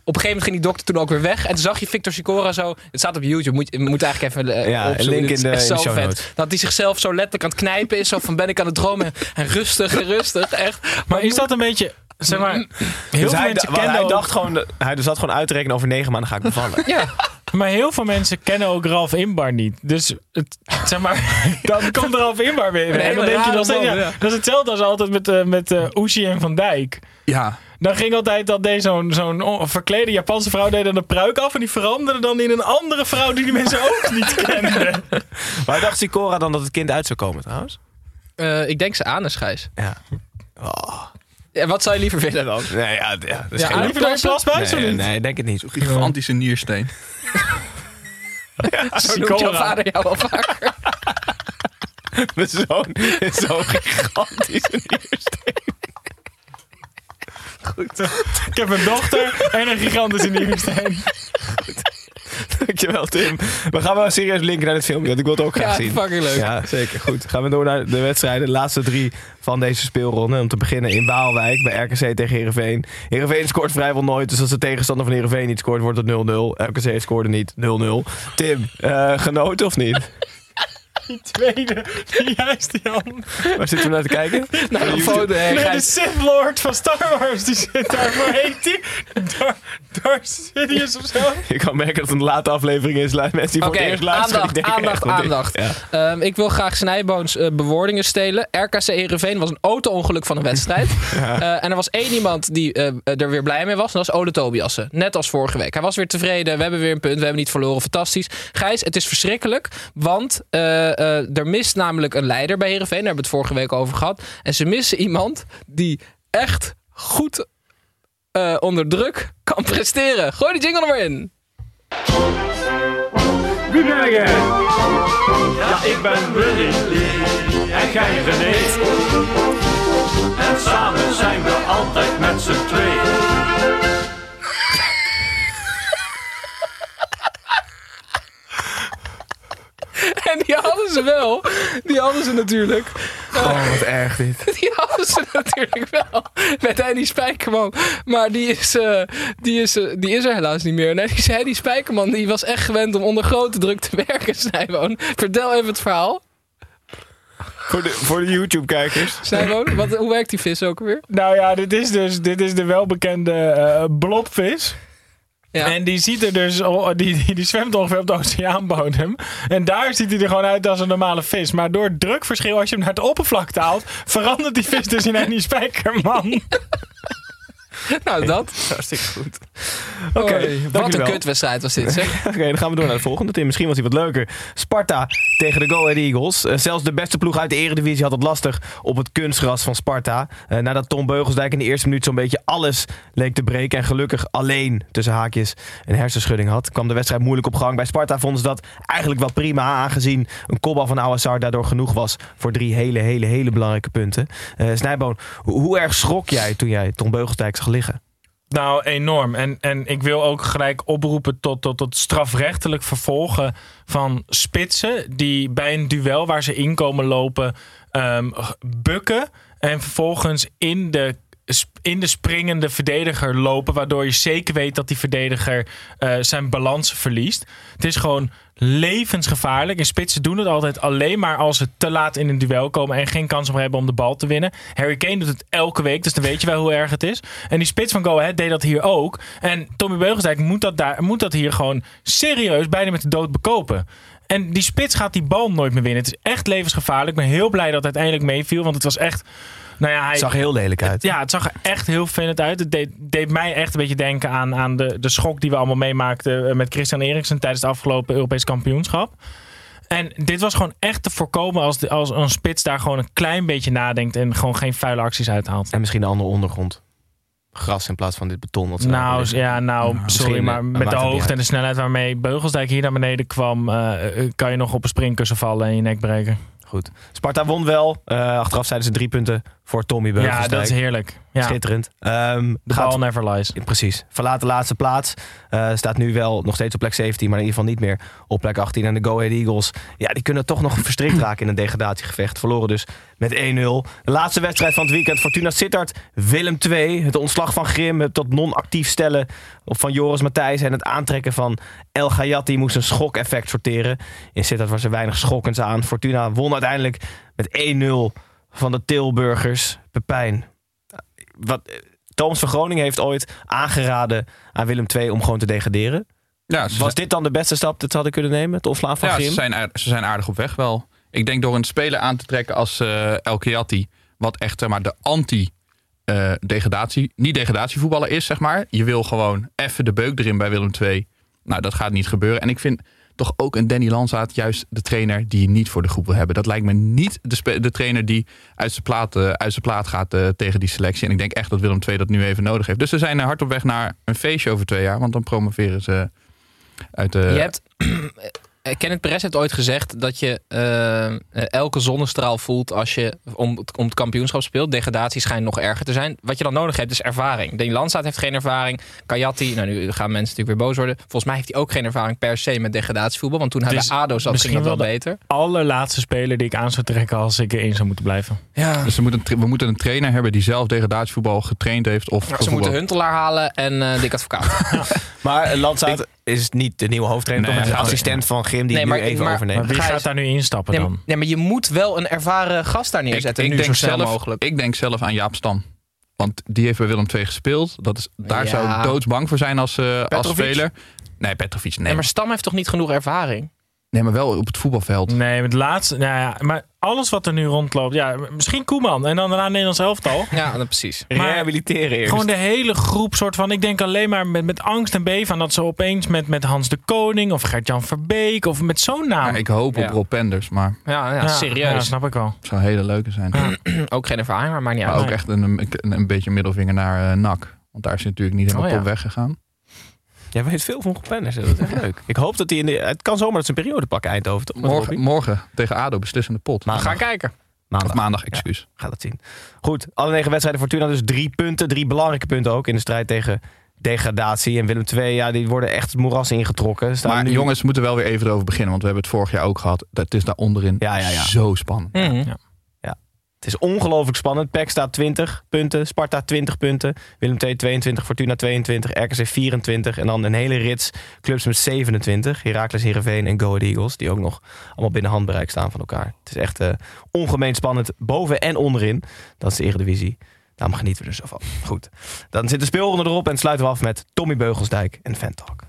Op een gegeven moment ging die dokter toen ook weer weg. En toen zag je Victor Sicora zo... Het staat op YouTube. Moet, je moet eigenlijk even eh, Ja, opzoeken. link in de- in de zo show vet. notes. Dat hij zichzelf zo letterlijk aan het knijpen is. Zo van ben ik aan het dromen. En rustig en rustig. Echt. Maar is dat een beetje, zeg maar, heel Dus veel hij, mensen kennen hij ook- dacht gewoon, hij zat gewoon uit te rekenen over negen maanden ga ik bevallen. Ja. Maar heel veel mensen kennen ook Ralf Inbar niet. Dus het, zeg maar, <laughs> dan komt Ralf Inbar weer. En dan denk je nog steeds, ja, dat is hetzelfde als altijd met, eh met Oeshi en Van Dijk. Ja. Dan ging altijd dat deed zo'n zo'n on- verklede Japanse vrouw deed dan de pruik af en die veranderde dan in een andere vrouw die die mensen ook niet kenden. Maar <laughs> dacht Sicora dan dat het kind uit zou komen trouwens? Eh, ik denk ze aan, Gijs. Ja. Oh. Ja, wat zou je liever willen dan? Nee, ja, ja, dat is Ja, geen... Liever dan je plasbuis of Nee, niet? nee, denk het niet. Gigantische niersteen. <laughs> Zo noemt jouw Sicora. vader jou al vaker. <laughs> Mijn zoon is zo gigantisch een niersteen. Ik heb een dochter en een gigantische nieuwsteen. Dankjewel Tim. We gaan wel serieus linken naar dit filmpje, want ik wil het ook graag Ja, zien. fucking leuk. Ja, zeker. Goed. Gaan we door naar de wedstrijden. De laatste drie van deze speelronde. Om te beginnen in Waalwijk bij RKC tegen Heerenveen. Heerenveen scoort vrijwel nooit. Dus als de tegenstander van Heerenveen niet scoort, wordt het 0-0. RKC scoorde niet. 0-0. Tim, eh, genoten of niet? Die <laughs> tweede, die juist Jan. Waar zitten we naar te kijken? <laughs> Nou, een foto. hè, Nee, de. Sith Lord van Star Wars, die zit daar. Hoe heet die? Dar Darth Sidious of zo? Ik kan merken dat het een late aflevering is. Mensen die voor Oké, het eerst luisteren. aandacht, aandacht, aandacht. Ehm, ik wil graag Snijboons eh, bewoordingen stelen. RKC Heerenveen was een auto-ongeluk van een wedstrijd. <laughs> Eh, en er was één iemand die eh, er weer blij mee was. En dat was Ole Tobiassen. Net als vorige week. Hij was weer tevreden. We hebben weer een punt. We hebben niet verloren. Fantastisch. Gijs, het is verschrikkelijk. Want er mist namelijk een leider bij Heerenveen. Daar hebben we het vorige week over gehad. En ze missen iemand die echt goed eh, onder druk kan presteren. Gooi die jingle er maar in. Wie ben jij? Ja, ik ben Willy en jij René. Wel. Die hadden ze natuurlijk. Oh, wat erg dit. <laughs> Die hadden ze natuurlijk wel. Met Henny Spijkerman. Maar die is, eh, die, is, eh, die is er helaas niet meer. Nee, die Henny Spijkerman die was echt gewend om onder grote druk te werken. <laughs> Snijboon. Vertel even het verhaal. Voor de, voor de YouTube-kijkers. Snijboon, wat, hoe werkt die vis ook weer? Nou ja, dit is dus dit is de welbekende eh blobvis. En die ziet er dus, die, die, die zwemt ongeveer op de oceaanbodem. En daar ziet hij er gewoon uit als een normale vis. Maar door het drukverschil, als je hem naar het oppervlakte haalt, verandert die vis dus in een <laughs> spijkerman. <laughs> <laughs> Nou, dat. <laughs> Hartstikke goed. Oké, wat een kutwedstrijd was dit, <laughs> zeg. Oké, dan gaan we door naar de volgende. Tim, misschien was hij wat leuker. Sparta tegen de Go Ahead Eagles. Eh, zelfs de beste ploeg uit de eredivisie had het lastig op het kunstgras van Sparta. Eh, nadat Tom Beugelsdijk in de eerste minuut zo'n beetje alles leek te breken... en gelukkig alleen tussen haakjes een hersenschudding had... kwam de wedstrijd moeilijk op gang. Bij Sparta vonden ze dat eigenlijk wel prima... aangezien een kopbal van Awassar daardoor genoeg was... voor drie hele, hele, hele belangrijke punten. Eh Snijboon, hoe, hoe erg schrok jij toen jij Tom Beugelsdijk zag liggen? Nou, enorm. En, en ik wil ook gelijk oproepen tot, tot, tot strafrechtelijk vervolgen van spitsen. Die bij een duel waar ze in komen lopen ehm, bukken. En vervolgens in de, in de springende verdediger lopen. Waardoor je zeker weet dat die verdediger eh, zijn balans verliest. Het is gewoon levensgevaarlijk. En spitsen doen het altijd alleen maar als ze te laat in een duel komen en geen kans meer hebben om de bal te winnen. Harry Kane doet het elke week, dus dan weet je wel hoe erg het is. En die spits van Go Ahead deed dat hier ook. En Tommy Beugelsdijk moet dat, daar, moet dat hier gewoon serieus bijna met de dood bekopen. En die spits gaat die bal nooit meer winnen. Het is echt levensgevaarlijk. Ik ben heel blij dat het uiteindelijk meeviel, want het was echt... Nou ja, hij Het zag er heel lelijk uit. ja, het zag er echt heel vervelend uit. Het deed, deed mij echt een beetje denken aan, aan de, de schok die we allemaal meemaakten eh, met Christian Eriksen tijdens het afgelopen Europees kampioenschap. En dit was gewoon echt te voorkomen als, de, als een spits daar gewoon een klein beetje nadenkt en gewoon geen vuile acties uithaalt. En misschien een andere ondergrond. Gras in plaats van dit beton. Dat ze daar Nou, ja, nou, sorry, misschien, maar eh, met de hoogte en de snelheid waarmee Beugelsdijk hier naar beneden kwam, eh, eh, kan je nog op een springkussen vallen en je nek breken. Goed. Sparta won wel. Eh, achteraf zeiden ze drie punten voor Tommy Beugelsdijk. Ja, dat is heerlijk. Ja. Schitterend. Ehm De gaat- bal never lies. Precies. Verlaat de laatste plaats. Eh, staat nu wel nog steeds op plek 17, maar in ieder geval niet meer op plek 18. En de Go Ahead Eagles, ja, die kunnen toch nog verstrikt raken in een degradatiegevecht. Verloren dus met 1-0. De laatste wedstrijd van het weekend. Fortuna Sittard, Willem 2. Het ontslag van Grim, het tot non-actief stellen van Joris Matthijs en het aantrekken van El Gayati moest een schokeffect sorteren. In Sittard was er weinig schokkends aan. Fortuna won uiteindelijk met 1-0 van de Tilburgers. Pepijn, wat, eh, Thomas van Groningen heeft ooit aangeraden aan Willem II om gewoon te degraderen. Ja, Was dit dan de beste stap dat ze hadden kunnen nemen? Het ontslaan van ja, Grim? ze zijn, aard- ze zijn aardig op weg wel. Ik denk door een speler aan te trekken als eh El Kiati, wat echt maar, de anti-degradatie, niet degradatievoetballer is, zeg maar. Je wil gewoon even de beuk erin bij Willem II. Nou, dat gaat niet gebeuren. En ik vind toch ook een Danny Lanzaat juist de trainer die je niet voor de groep wil hebben. Dat lijkt me niet de, de trainer die uit zijn plaat, eh, uit zijn plaat gaat eh, tegen die selectie. En ik denk echt dat Willem II dat nu even nodig heeft. Dus ze zijn eh, hard op weg naar een feestje over twee jaar. Want dan promoveren ze uit de... Je hebt, Kenneth Perez heeft ooit gezegd dat je eh, eh, elke zonnestraal voelt als je om, het- om het kampioenschap speelt. Degradatie schijnt nog erger te zijn. Wat je dan nodig hebt is ervaring. Danny Landsaat heeft geen ervaring. Kayati, nou nu gaan mensen natuurlijk weer boos worden. Volgens mij heeft hij ook geen ervaring per se met degradatievoetbal. Want toen hij is bij ADO zat, ging dat wel wel de beter. allerlaatste speler die ik aan zou trekken als ik erin zou moeten blijven. Ja. Dus we moeten, we moeten een trainer hebben die zelf degradatievoetbal getraind heeft. Of Ze gevoetbald. moeten Huntelaar halen en eh Dick Advocaat. <laughs> Maar Landsaat is niet de nieuwe hoofdtrainer. Nee, toch? Is assistent van Grim die Nee, nu maar- even maar- overneemt. Maar wie gaat daar nu instappen Nee, dan? maar- nee, maar je moet wel een ervaren gast daar neerzetten. ik, nu ik zo denk snel zelf, mogelijk. Ik denk zelf aan Jaap Stam. Want die heeft bij Willem II gespeeld. Dat is, daar Ja. zou ik doodsbang voor zijn als, eh als speler. Nee, Petrovic, nee. Nee, maar Stam heeft toch niet genoeg ervaring? Nee, maar wel op het voetbalveld. Nee, met laatste. Nou ja, maar alles wat er nu rondloopt. Ja, misschien Koeman en dan daarna Nederlands elftal. Ja, dat precies. Maar Rehabiliteren eerst. Gewoon de hele groep soort van. Ik denk alleen maar met, met angst en beven aan dat ze opeens met, met Hans de Koning of Gert-Jan Verbeek of met zo'n naam. Ja, ik hoop Ja. op Rob Penders, maar Ja, ja, Ja, serieus. Ja, snap ik wel. het zou een hele leuke zijn. <clears throat> Ook geen ervaring, maar maakt niet Maar uit. ook echt een, een, een beetje middelvinger naar eh NAC. Want daar is hij natuurlijk niet helemaal Oh, ja. top weggegaan. Jij weet veel van Penders. Dat is echt <laughs> leuk. Ik hoop dat hij in de... Het kan zomaar dat ze een periode pakken Eindhoven. Toch? Morgen, morgen tegen ADO beslissende pot. Maandag. Ga kijken. Maandag. Of maandag, excuus. Gaat het zien. Goed, alle negen wedstrijden Fortuna dus drie punten. Drie belangrijke punten ook in de strijd tegen degradatie. En Willem II, ja, die worden echt het moeras ingetrokken. Staan Maar nu- jongens, we moeten wel weer even erover beginnen. Want we hebben het vorig jaar ook gehad. Het is daar onderin Ja, ja, ja. zo spannend. Mhm. Het is ongelooflijk spannend. PEC staat 20 punten, Sparta 20 punten, Willem II 22, Fortuna 22, RKC 24 en dan een hele rits clubs met 27. Heracles, Heerenveen en Go Ahead Eagles, die ook nog allemaal binnen handbereik staan van elkaar. Het is echt eh, ongemeen spannend boven en onderin. Dat is de Eredivisie. Daarom genieten we er zo van. Goed. Dan zit de speelronde erop en sluiten we af met Tommy Beugelsdijk en Fan Talk.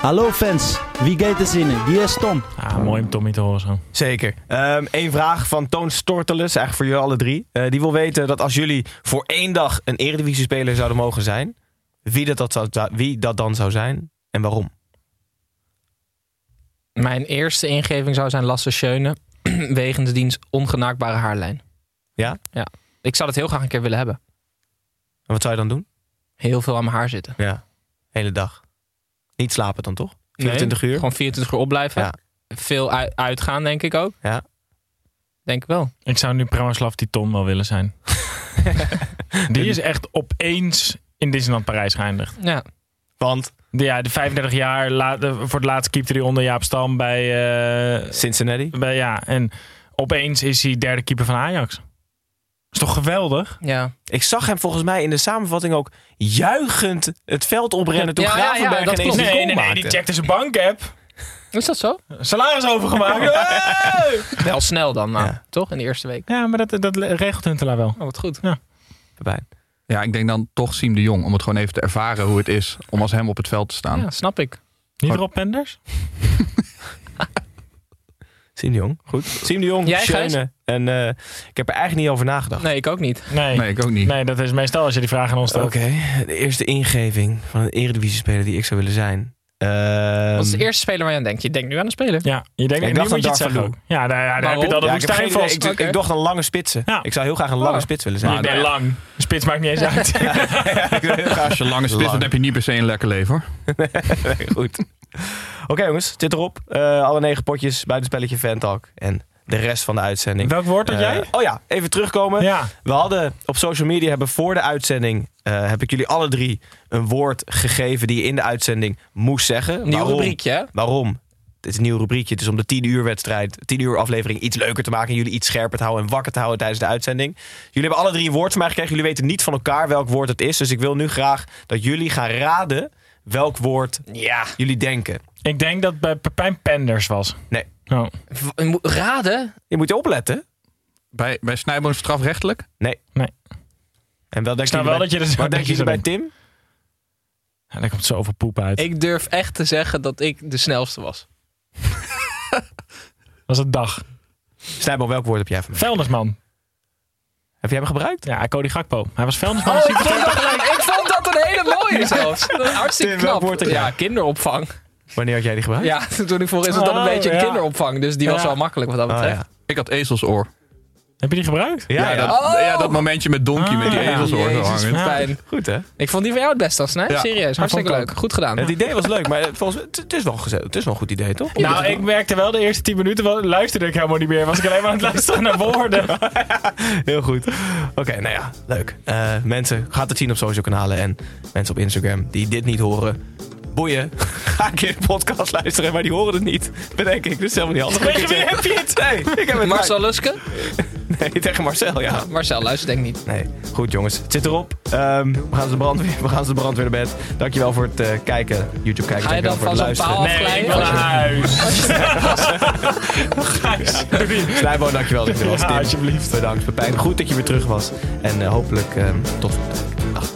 Hallo fans, wie gaat er zinnen? Wie is Tom? Ah, mooi om Tommy te horen zo. Zeker. Eén eigenlijk van Toon Storteles, eigenlijk voor jullie alle drie. Eh, die wil weten dat als jullie voor één dag een Eredivisie-speler zouden mogen zijn, wie dat, dat zou- wie dat dan zou zijn en waarom? Mijn eerste ingeving zou zijn Lasse Schöne. <clears throat> wegens diens ongenaakbare haarlijn. Ja? Ja. Ik zou dat heel graag een keer willen hebben. En wat zou je dan doen? Heel veel aan mijn haar zitten. Ja. Hele dag. Niet slapen dan toch? 24 Nee, uur? Gewoon 24 uur opblijven. Ja. Veel ui- uitgaan, denk ik ook. Ja. Denk ik wel. Ik zou nu Pramaslav Titon wel willen zijn. <laughs> Die is echt opeens in Disneyland Parijs geëindigd. Ja. Want? De, ja, de 35 jaar, la- de- voor het laatst keepte hij onder Jaap Stam bij... eh, Cincinnati? Bij, ja, en opeens is hij derde keeper van Ajax. Is toch geweldig? Ja. Ik zag hem volgens mij in de samenvatting ook juichend het veld oprennen toen Ja, ja, ja, Gravenberg dat ineens Nee, goal nee, nee, die checkte zijn bankapp. Is dat zo? Salaris overgemaakt. Hey! Wel snel dan, nou, toch? In de eerste week. ja, maar dat, dat regelt Huntelaar wel. Oh, wat goed. Ja. Pepijn. Ja, ik denk dan toch Siem de Jong. Om het gewoon even te ervaren hoe het is om als hem op het veld te staan. Ja, snap ik. Niet Rob Penders? <laughs> Siem de Jong, goed. Siem de Jong, Jij? Schöne. En eh, ik heb er eigenlijk niet over nagedacht. Nee, ik ook niet. Nee. Nee, ik ook niet. Nee, dat is meestal als je die vraag aan ons Oké, stelt. de eerste ingeving van een eredivisie-speler die ik zou willen zijn. Ehm, Wat is de eerste speler waar je aan denkt? Je denkt nu aan een speler. Ja, je denkt, Ik en dacht nu moet je aan Darvalu. ook. Ja, daar, ja, daar heb je de ja, ik, woestijn idee. vast. ik, ik dacht aan lange spitsen. Ja. Ik zou heel graag een lange Oh. spits willen zijn. bent lang. De spits maakt niet eens uit. <laughs> Als je lange spits, dan Lang. heb je niet per se een lekker leven hoor. <laughs> Nee, goed. <laughs> Oké jongens, zit erop. Eh, alle negen potjes, buitenspelletje, Fantalk. En de rest van de uitzending. Welk woord had Eh, jij? oh ja, even terugkomen. Ja. We hadden op social media hebben voor de uitzending eh, heb ik jullie alle drie een woord gegeven die je in de uitzending moest zeggen. Nieuw Waarom? rubriekje, hè? Waarom? Het is een nieuw rubriekje. Het is om de 10 uur wedstrijd, 10 uur aflevering iets leuker te maken. En jullie iets scherper te houden en wakker te houden tijdens de uitzending. Jullie hebben alle drie een woord van mij gekregen. Jullie weten niet van elkaar welk woord het is. Dus ik wil nu graag dat jullie gaan raden welk woord Ja. jullie denken. Ik denk dat bij Pepijn Penders was. Nee. Oh. Raden? Je moet je opletten. Bij, bij Snijboom strafrechtelijk? Nee. Nee. En wel denk snap je wel bij, dat je er zo Wat denk je bij Tim? Ja, daar komt zoveel poep uit. Ik durf echt te zeggen dat ik de snelste was. <laughs> was het dag. Snijboom, welk woord heb jij van mij? Vuilnisman. Heb jij hem gebruikt? Ja, Cody Gakpo. Hij was vuilnisman. Oh, ik vond een hele mooie zelfs. Hartstikke knap. Ja, kinderopvang. Wanneer had jij die gebruikt? Ja, toen ik vroeg is het dan een Oh, beetje kinderopvang. Dus die was wel makkelijk wat dat Oh, betreft. ja. Ik had ezelsoor. Heb je die gebruikt? Ja, ja, dat, Oh! ja, dat momentje met Donkey met die Ah, ja. ezelsoor zo Jezus, hangen. fijn. Goed hè? Ik vond die van jou het beste, Snij. Ja. Serieus, hartstikke leuk. Goed gedaan. Het idee was leuk, maar volgens mij, het, het is wel gezet. Het is wel een goed idee, toch? Nou, ik merkte wel de eerste 10 minuten, wel, luisterde ik helemaal niet meer. Was ik alleen maar aan het luisteren naar woorden. <laughs> Heel goed. Oké, nou ja, leuk. Eh, mensen, gaat het zien op social kanalen en mensen op Instagram die dit niet horen. Boeien. Ga een keer de podcast luisteren, maar die horen het niet. Bedenk ik. Dus helemaal niet handig. Tegen wie heb je het? Nee, ik heb het Marcel Luske? Nee, tegen Marcel, ja. Marcel, luister denk ik niet. Nee, goed jongens. Het zit erop. Ehm, we, gaan ze de brandweer, we gaan ze de brandweer naar bed. Dankjewel voor het eh, kijken. YouTube kijken. Ga je Dankjewel dan voor het van zo'n luisteren. paal Nee, ik wil naar huis. <laughs> Gijs, doe niet. Slijbo, dankjewel dat je er was. Ja, alsjeblieft. Bedankt. Pepijn, goed dat je weer terug was. En eh, hopelijk ehm, tot volgende week.